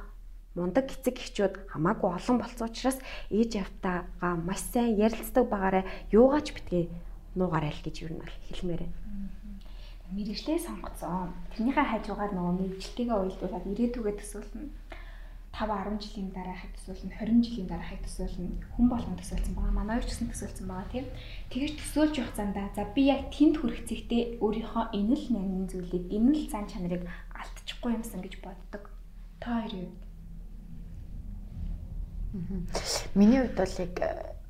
мундаг эцэг эхчүүд хамаагүй олон болсон учраас ээж явтаага маш сайн ярилцдаг байгаарэ юугаач битгий нуугаарай л гэж юу нь хэлмээр байна. Мэргэжлээ сонгоцсон. Тэрнийхээ хажуугаар нөгөө мэргэжлтэйгээ уялдуулаад ирээдүгээ төсөөлнө. 5 10 жилийн дараахыг төсөөлнө 20 жилийн дараахыг төсөөлнө хүн болгон төсөөлсөн байгаа манай хоёр ч гэсэн төсөөлсөн байгаа тийм тэгэж төсөөлж явах зандаа за би яг тэнд хүрэх зэгтээ өөрийнхөө энэ л нэмийн зүйлийг энэ л зан чанарыг алдчихгүй юмсан гэж боддог та хоёрын Миний хувьд бол яг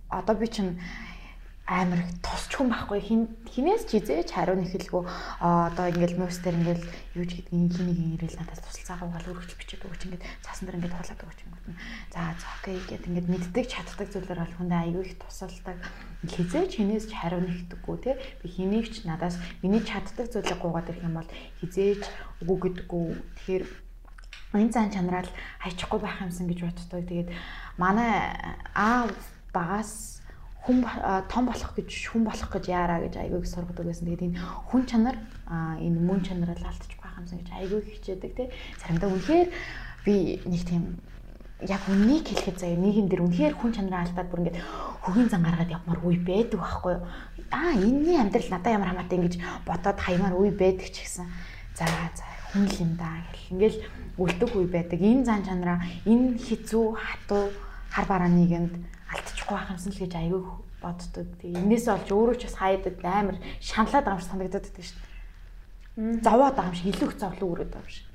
одоо би чинь амар тусч хүн байхгүй хин хинээс ч хизээч хариу нэхэлгүй одоо ингээл нуус дээр ингээл юу ч гэдгийг хинийг ирэл надаас тусалцаагаа бол өргөж бичээд өгч ингээд цаасан дээр ингээд хулаад өгч гэнэ. За за окей гэд ингээд мэддэг чаддаг зүйлээр бол хүндээ аягүй их тусалдаг. Хизээч хинээс ч хариу нэхдэггүй те. Би хинийг ч надаас миний чаддаг зүйлийг гуугаад ирэх юм бол хизээч үгүй гэдэггүй. Тэгэхээр энэ зан чанараа хайчихгүй байх юмсан гэж боддог. Тэгээд манай аав багаас хүн том болох гэж хүн болох гэж яараа гэж айгүй их сургадаг байсан. Тэгээд энэ хүн чанар энэ мөн чанараа алдчих байх юмсан гэж айгүй их хичээдэг тий. Заримдаа үнэхээр би нэг тийм яг үнийг хэлэхэд заяа нийгэм дээр үнэхээр хүн чанараа алдаад бүр ингээд хөгийн зан гаргаад явмаар үе байдаг байхгүй юу? Аа энэний амьдрал надад ямар хамаатай ингэж бодоод хаймаар үе байдаг ч гэсэн. За за хүн л юм да гэл. Ингээл үлдэх үе байдаг. Энэ зан чанараа энэ хизүү хатуу хар бараа нийгэмд алдчихгүй байх юмсан л гэж аягүй боддог. Тэгээ энээс олж өөрөө ч бас хайдаг амар шаналаад байгаа юм шиг санагдаад байдаг шүү дээ. Зовоод байгаа юм шиг илүү их зовлон өрөөд байгаа юм шиг.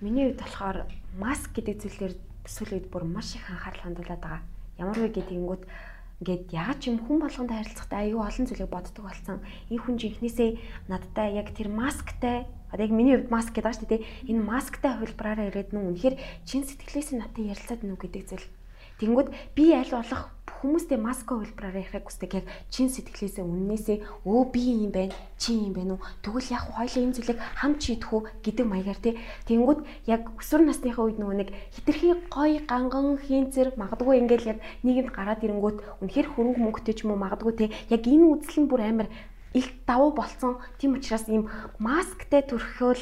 Миний хувьд болохоор маск гэдэг зүйлээр сүүлийн үед бүр маш их анхаарал хандуулад байгаа. Ямар вэ гэдгийгүүд ингээд яагаад ч юм хүн болгонд харилцахдаа аюу олон зүйлийг боддог болсон. Энэ хүн жинхнээсээ надтай яг тэр масктай одоо яг миний хувьд маск гэдэг шүү дээ. Энэ масктай хувилбараараа ирээд нүн үнэхээр чин сэтгэлээсээ надтай ярилцаад нү гэдэг зүйл Тэнгүүд би аль болох хүмүүстэй маска хөлбраараа ярихыг хүсдэг. Яг чин сэтгэлээсээ үннээсээ өө би юм байна чи юм байна уу? Тэгвэл яг хоёлын энэ зүйлийг хамт шийдэх үү гэдэг маягаар тий Тэнгүүд яг өсвөр насныхаа үед нөгөө нэг хитрхи гой ганган хийнцэр магадгүй ингээл яг нийгэмд гараад ирэнгүүт үнэхэр хөрөнгө мөнгөтэй ч юм уу магадгүй тий яг энэ үзэл нь бүр амар их давуу болцсон тийм учраас ийм масктай төрхөөл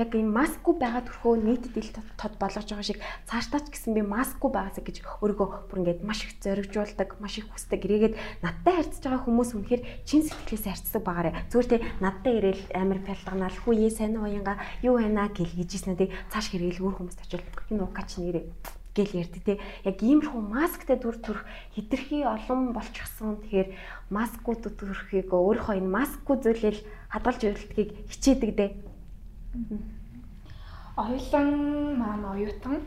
яг энэ маскгүй байгаа төрхөө нийтэд ил тод болгож байгаа шиг цаашдаа ч гэсэн би маскгүй байгаасаа гэж өөрийгөө бүр ингээд маш их зоригжуулдаг, маш их хүсдэг. Ирээгээд надтай харьцаж байгаа хүмүүс үнэхээр чин сэтгэлээс харьцдаг байгаарэ. Зүгээр тэ надтай ирээл амар пялганаал хүү ээ сайн уянга юу байна? гэл гэжсэн тий цааш хэрэгэл өөр хүмүүст очил энэ укач нэрээ? гэл ярьдаг те. Яг иймэрхүү масктай дүр төрх хитрхи олон болчихсон. Тэгэхээр маскгүй төрхийг өөрийнхөө энэ маскгүй зүйлэл хадгалж өрөлтгийг хичээдэг дээ Оюутан маань оюутан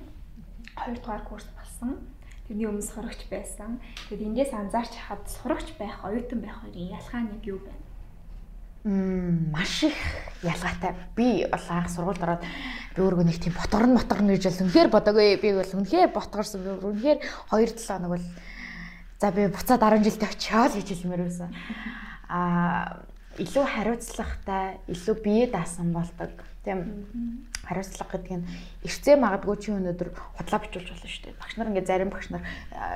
2 дугаар курс болсон. Тэрний өмнө сурагч байсан. Тэгэд эндээс анзаарч хаад сурагч байх, оюутан байх хоёрын ялгаа нэг юу байна? Мм маш их ялгаатай. Би бол анх сургуульд ороод би өөрөө нэг тийм ботгорн ботгорн гэж бол үнэхээр бодоагүй. Би бол үнэхээр ботгорсон. Би үнэхээр 2 7 хоног бол за би буцаад 10 жилдээ очиод гэж хэлмээр байсан. Аа илүү хариуцлагатай, илүү бие даасан болдог Тийм. Хариуцлага гэдэг нь эрцээ магадгүй чи өнөөдөр худлаа бичүүлж болно шүү дээ. Багш нар ингээд зарим багш нар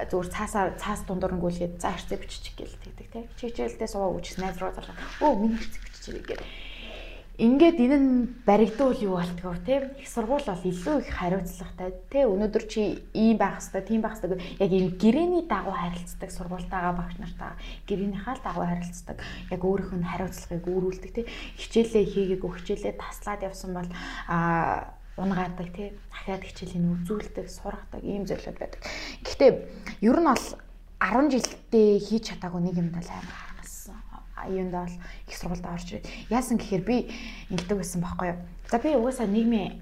зүгээр цаасаа цаас дундуур нь гүйлгээд за эрцээ бичих гээл тэгдэг тийм. Хичээлдээ суугаа үжис найз руу зарлаа. Өө миний эрцээ биччихээ гэх Ингээд энэ нь баригдуул юу болтгоо тийм их сургууль бол илүү их хариуцлагатай тийм өнөөдөр чи ийм байх хэвээр тийм байх хэвээр. Яг энэ гэрээний дагуу харилцдаг сургуультайгаа багш нартаа гэрээнийхаа л дагуу харилцдаг. Яг өөрийнх нь хариуцлагыг өөрүүлдэг тийм хичээлээ хийгээгүй хичээлээ таслаад явсан бол а унгаадаг тий дахиад хичээлийн үзүүлдэг сургадаг ийм зүйлүүд байдаг. Гэхдээ ер нь бол 10 жилдээ хийж чадаагүй нэг юм даа амар юунд бол их сургуульд орж ирээд яасан гэхээр би ингэдэг байсан байхгүй юу. За би угаасаа нийгмийн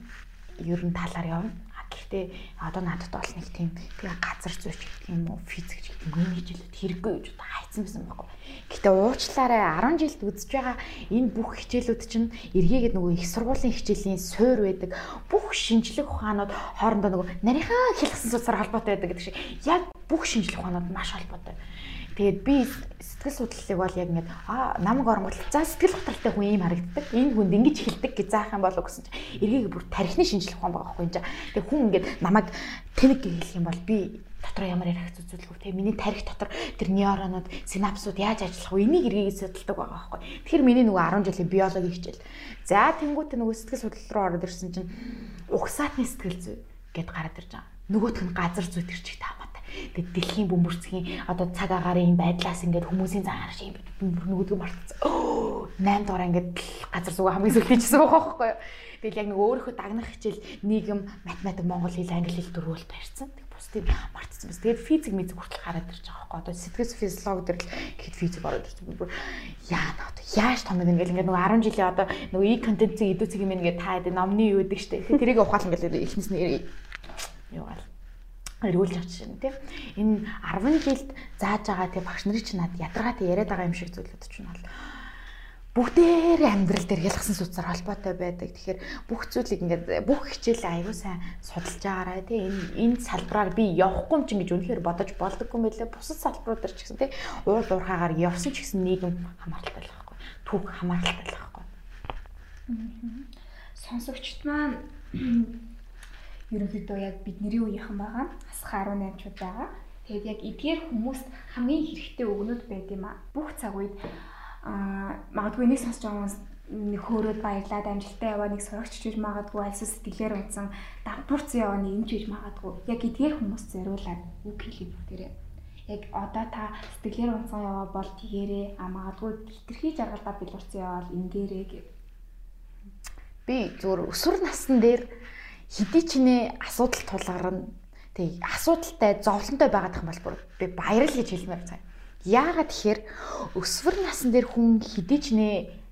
ер нь талаар явна. Гэхдээ одоо надад бол нэг тийм тэгээ газар зүйч гэх юм уу физик гэх юм уу хичээлүүд хэрэггүй гэж одоо хайцсан байсан байхгүй. Гэхдээ уучлаарай 10 жилд үзэж байгаа энэ бүх хичээлүүд чинь эргээгээд нөгөө их сургуулийн хичээлийн суур байдаг. Бүх шинжлэх ухаанууд хоорондоо нөгөө нарийнхаа хэлсэн судсаар холбоотой байдаг гэдэг шиг яг бүх шинжлэх ухаанууд маш холбоотой. Тэгээд би сэтгэл судлалыг бол яг ингээд аа намайг оронгууд за сэтгэл хөдлөлтэй хүн ийм харагддаг. Энэ хүнд ингэж хэлдэг гэж заах юм болов гэсэн чинь эргээд бүр тарихны шинжлэх ухаан байгаа байхгүй юм. Тэгээ хүн ингээд намайг тэнэг хэлэх юм бол би дотор ямар реакц үзүүлэх вэ? Миний тарих дотор тэр нейронууд, синапсууд яаж ажиллах вэ? Энийг эргээд судалдаг байгаа байхгүй. Тэгэхээр миний нөгөө 10 жилийн биологи хичээл. За тэнгуүтэ нөгөө сэтгэл судлал руу ороод ирсэн чинь угсаатны сэтгэл зүй гэд гараад ирж байгаа. Нөгөөх нь газар зүйт ирчихтэй хамаатай. Тэгээд дэлхийн бөмбөрцгийн одоо цаг агаарын байдлаас ингээд хүмүүсийн зан харж юм нөгөөдгөө мартцсан. 8 дугаар ингээд газар зүйн хамгийн сүүл хийжсэн байгаа байхгүй юу? Тэгэл яг нэг өөрийнхөө дагнах хичээл нийгэм, математик, монгол хэл, англи хэл дөрвөл барьсан. Тэг бусдыг мартсан бас. Тэгээд физик мэдzik хүртэл гараад ирж байгаа байхгүй. Одоо сэтгэл физиологи дээр л гэхэд физик ороод ирсэн. Бүр яа наа яаж том юм ингээл ингээд нөгөө 10 жилийн одоо нөгөө и контентцийг идүүцэг юм ингээд та гэдэг номны юу гэдэг штэ. Тэрийг ухаал ингээд эхнээс нь юу гал эргүүлж авч шин тийм энэ 10 жилд зааж байгаа тийм багш нарын чинь над ядаргаатай яриад байгаа юм шиг зүйлүүд чинь бол бүгдээр амьдрал дээр ялгсан сүцээр холбоотой байдаг. Тэгэхээр бүх зүйлийг ингээд бүх хичээлээ аягүй сайн судалж байгаарай тий. Энэ энэ салбараар би явахгүй юм чинь гэж үнэхээр бодож болдоггүй мэлээ. Бусад салбарууд дээр ч гэсэн тий. Уул уурхаагаар явсан ч гэсэн нийгэм хамааралтай л байхгүй. Түүх хамааралтай л байхгүй. Сонсогчд маань ерөнхийдөө яг бидний үеийнхэн байгаа. Асах 18 чууд байгаа. Тэгээд яг эдгээр хүмүүст хамгийн хэрэгтэй өгнөд байд юм а. Бүх цаг үед аа магадгүй нэг сонсож байгаа хүмүүс нэг хөөрөөд баярлаад амжилттай яваа нэг сурагч чиж магадгүй альсаа сэтгэлээр унтсан давтурцсан яваа нэг юм чиж магадгүй яг эдгээр хүмүүст зориулаад үг хэлээ бүгдээрээ яг одоо та сэтгэлээр унтсан яваа бол тэгэрээ а магадгүй хитрхи жаргалдаа билурцсан яваа бол ингээрээ гэв би зүгээр өсвөр насн дээр хэдий ч нэ асуудал тулгарна. Тэг асуудалтай зовлонтой байгаад их бол би баярл гэж хэлмээр цаа. Яагаад тэгэхээр өсвөр насн дээр хүн хэдий ч нэ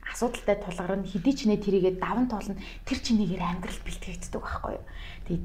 асуудалтай тулгарна хэдий ч нэ тэрийгээ даван тоолно тэр чинийгээр амьдрал бэлтгэгддэг байхгүй юу. Тэг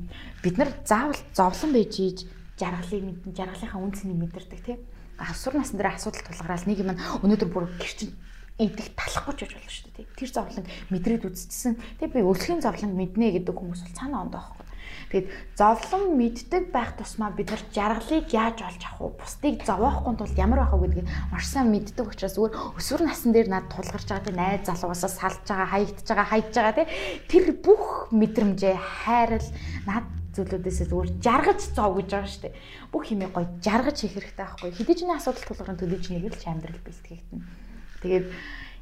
бид нар заавал зовлон байж ийж жаргалыг мэдэн жаргалынхаа үнцнийг мэдэрдэг тийм. Өсвөр насн дээр асуудал тулгараал нэг юм өнөөдөр бүр гэрчин идэх талахгүй ч гэж болно шүү дээ. Тэр зовлон мэдрээд үзчихсэн. Тэгээ би өлсгийн зовлон мэднэ гэдэг хүмүүс бол цаана ондоо байхгүй. Тэгэд зовлон мэддэг байх тусмаа бид нар жаргалыг яаж олж авах вэ? Бусдыг зовоохгүй тулд ямар байх вэ гэдгийг маш сайн мэддэг учраас зүгээр өсвөр насн дээр над тулгарч байгаа тийм найз залуугасаа салж байгаа, хаягдж байгаа, хайж байгаа тийм тэр бүх мэдрэмжээ хайрал над зүйлүүдээс зүгээр жаргаж зов гэж байгаа шүү дээ. Бүх юмыг гоё жаргаж хийх хэрэгтэй байхгүй. Хэдий ч нэг асуудал тулгарсан төдий ч нэг л ч амьдрал бэлтгэгдэнэ. Тэгээд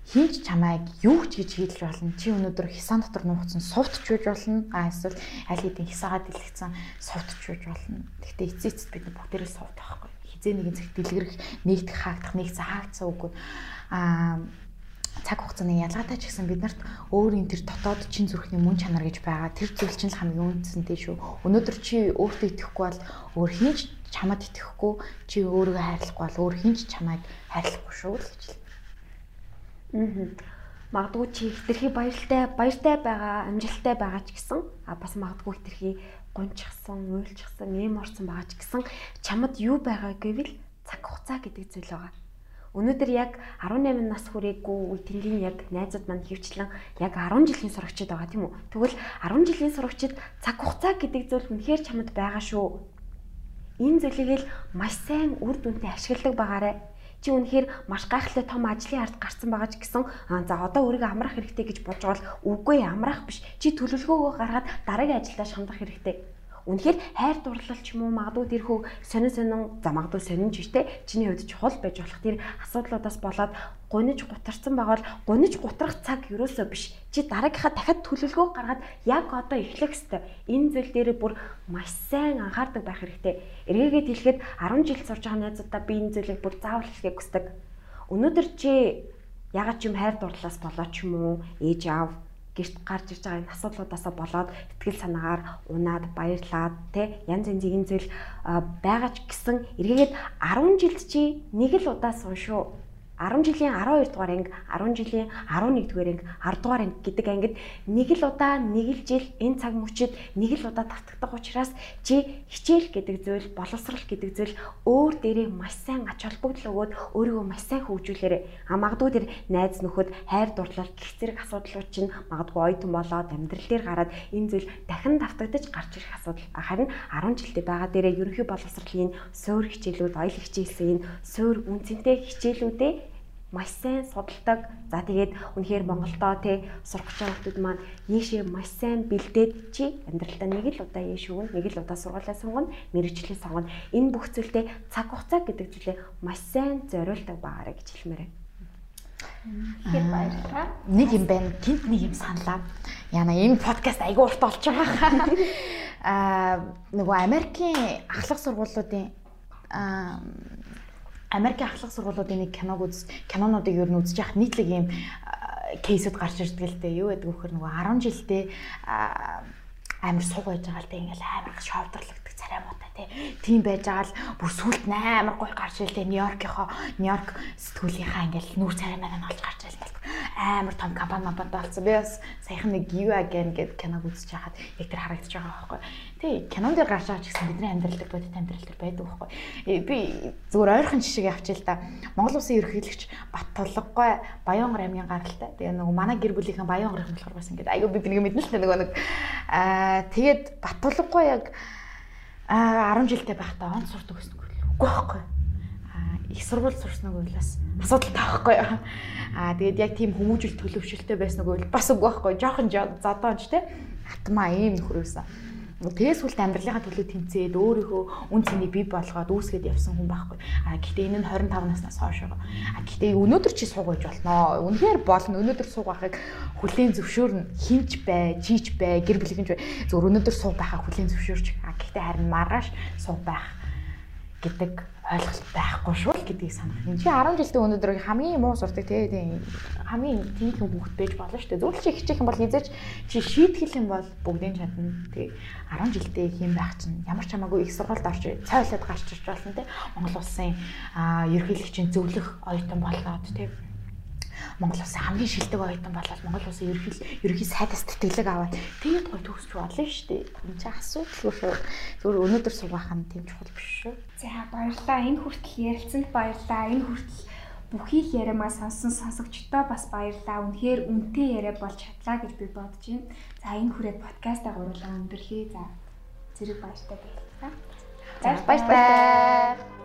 хинч чамайг юу ч гэж хийлж болно. Чи өнөөдөр хисан дотор нуугдсан сувтч байж болно. А эсвэл аль хэдийн хисаагаа дэлгэцсэн сувтч байж болно. Гэхдээ эцээ эцэд бид бүгдээрээ сувт байхгүй. Хизээ нэгэн зэрэг дэлгэрэх, нэгдэх, хаагдах, нэгцэн хаагдсан үгүй. А цаг хугацааны ялгаатай ч гэсэн биднэрт өөрийн тэр дотоод чин зүрхний мөн чанар гэж байгаа. Тэр зүйл чинь л хамгийн үнцэнтэй шүү. Өнөөдөр чи өөртөө итгэхгүй бол өөр хинч чамд итгэхгүй, чи өөрийгөө хайрлахгүй бол өөр хинч чамайг хайрлахгүй шүү л гэж л Аа. Магадгүй чи хитрхи баяртай баяртай байгаа, амжилттай байгаа ч гэсэн а бас магадгүй хитрхи гончгсан, уйлчгсан, эм орсон байгаа ч гэсэн чамд юу байгаа гэвэл цаг хугацаа гэдэг зүйл байгаа. Өнөөдөр яг 18 нас хүрээгүй үе тэнгийн яг найзууд манд хөвчлэн яг 10 жилийн сурагчид байгаа тийм үү. Тэгвэл 10 жилийн сурагчид цаг хугацаа гэдэг зүйл үнэхээр чамд байгаа шүү. Энэ зүйлийг л маш сайн үр дүнтэй ашигладаг байгаарэ чи үнэхээр маш гайхалтай том ажлын ард гарсан байгаа ч гэсэн за одоо өөрийгөө амрах хэрэгтэй гэж бодж бол үгүй амрах биш. Чи төлөвлөгөөгөө гаргаад дараагийн ажилдаа шандах хэрэгтэй. Үнэхээр хайр дурлал ч юм уу магадгүй тэрхүү сонин сонин за магадгүй сонин ч штэ чиний хувьд чухал байж болох тэр асуудлуудаас болоод гуниж гутарсан байгаа бол гуниж гутрах цаг юусоо биш. Чи дараагийнхаа дахиад төлөвлөгөө гаргаад яг одоо эхлэх ёстой. Энэ зүйл дээр бүр маш сайн анхаардаг байх хэрэгтэй. Эргээгээд хэлэхэд 10 жил сурж байгаа найзуудаа би энэ зүйлийг бүр заавал хэлхийг хүсдэг. Өнөөдөр чи ягаад ч юм хайр дурлалаас болоо ч юм уу ээж аав гэрт гарч ирж байгаа энэ асуудлуудаасаа болоод ихтгэл санаагаар унаад баярлаад те янз янзын зүйл байгаа ч гэсэн эргээгээд 10 жилд чи нэг л удаа сун шүү 10 жилийн 12 дугаар анги, 10 жилийн 11 дугаар анги, 10 дугаар анги гэдэг ангид нэг л удаа нэг л жил энэ цаг мөчид нэг л удаа тавтагдах учраас чи хичээл гэдэг зүйл, боловсрал гэдэг зүйл өөр дээрээ маш сайн ач холбогдол өгөөд өөрийгөө маш сайн хөгжүүлээрэй. А магадгүй тэр найз нөхөд хайр дурлал гих зэрэг асуудлууд чинь магадгүй ойтон болоод амьдрал дээр гараад энэ зүйл дахин давтагдаж гарч ирэх асуудал. Харин 10 жилдээ байгаа дээрээ ерөнхий боловсролын суур хичээлүүд, ойл хичээлсэн энэ суур үнцэнтэй хичээлүүдээ маш сайн судалдаг. За тэгээд үнэхээр Монголдоо те байгаа хүмүүс маань ийшээ маш сайн бэлдээд чи амьдралдаа нэг л удаа ийш өгнө, нэг л удаа сургуулаа сонгоно, мэрэгчлээ сонгоно. Энэ бүх зүйлтэй цаг хугацаа гэдэг зүйлээ маш сайн зориулдаг байгаарэ гэж хэлмээр байна. Тэгэхээр баярлалаа. Нэг юм байна. Тинт нэг юм саналаа. Яна энэ подкаст айгүй урт болж байгаа. Аа нөгөө Америкийн ахлах сургуулиудын аа Америкийн ахлах сургуулиудын нэг киног үз кинонуудыг ер нь үзэж яхад нийтлэг ийм кейсүүд гарч ирдэг л дээ. Юу гэдэг вөхөр нөгөө 10 жилдээ амар суг байж байгаа л дээ ингээл амар шовдрлогддог царай муутай тий. Тийм байж байгаа л бүр сүлд амар гой гарч ирэл дээ Нью-Йоркийнхоо Нью-Йорк сэтгүүлийнхаа ингээл нүүр царай маань олж гарч ирэл ингээл амар том компани мапад болсон. Би бас саяхан нэг You Again гэдэг киног үзэж хахад яг тэр харагдаж байгаа байхгүй. Тий, кинон дээр гарч байгаа ч гэсэн бидний амьдрал дээр бодит амьдрал дээр байдаг байхгүй. Э, би зүгээр ойрхон жишээ авчил та. Монгол улсын ерөнхийлөгч Бат Толгой Баянгор аймгийн гаралтай. Тэгээ нөгөө манай гэр бүлийнхэн Баянгор их болохоор бас ингээд айгүй бид нэг мэднэ л нөгөө нэг аа тэгээд Бат Толгой яг аа 10 жилдээ байхдаа онц сурдаг гэсэн үг үгүй байхгүй их сургууль сурсан үг бас асуудалтай байхгүй. Аа тэгээд яг тийм хүмүүжил төлөвшөлтөй байсан үг бас үгүй байхгүй. Жохон зодоонч те. Атмаа ийм нөхрөөсөн. Тэгээс сүлд амьдралынхаа төлөө тэмцээд өөрийнхөө үн цэнийг бий болгоод үүсгээд явсан хүн байхгүй. А гэхдээ энэ нь 25 наснаас хойш байгаа. А гэхдээ өнөөдөр чи суугаж болно. Үнэхээр болно. Өнөөдөр суугахыг хүлээн зөвшөөрнө. Хинч бай, чийч бай, гэр бүлийнч бай. Зөв өнөөдөр суу байхаа хүлээн зөвшөөрч. А гэхдээ харин маргааш суу байх гэдэг ойлголт байхгүй шүү л гэдгийг санах. Энд чи 10 жилдээ өнөөдөр хамгийн муу сурдаг тийм хамгийн тийхэн хүүхэд байж болно шүү дээ. Зөвлөж чи хичээх юм бол хизээч чи шийтгэл юм бол бүгдийг чадна. Тэгээ 10 жилдээ хийм байх чинь ямар ч хамаагүй их сургуульд орж цайлаад гарч ирж болно тийм Монгол улсын ерөнхийлөгчийн зөвлөх оюутан болоод тийм Монгол улсын хамгийн шилдэг оюутан болоод Монгол улсын ерөнхий ерөнхий сайдаас тэтгэлэг аваад тэгээд гой төгсч болно шүү дээ. Энэ чинь асуудалгүй шүү. Зүгээр өнөөдөр суугах нь тийм чухал биш шүү. За баярлалаа. Энэ хүртэл ярилцсанд баярлалаа. Энэ хүртэл бүхий л яриамаа сонсон сонсогчдоо бас баярлалаа. Үнэхээр үнэтэй яриа болж чадлаа гэж би бодож байна. За энэ хүрээд подкастаа гурлаа өндөрлөе. За зэрэг баяртай байлаа. За баярлалаа.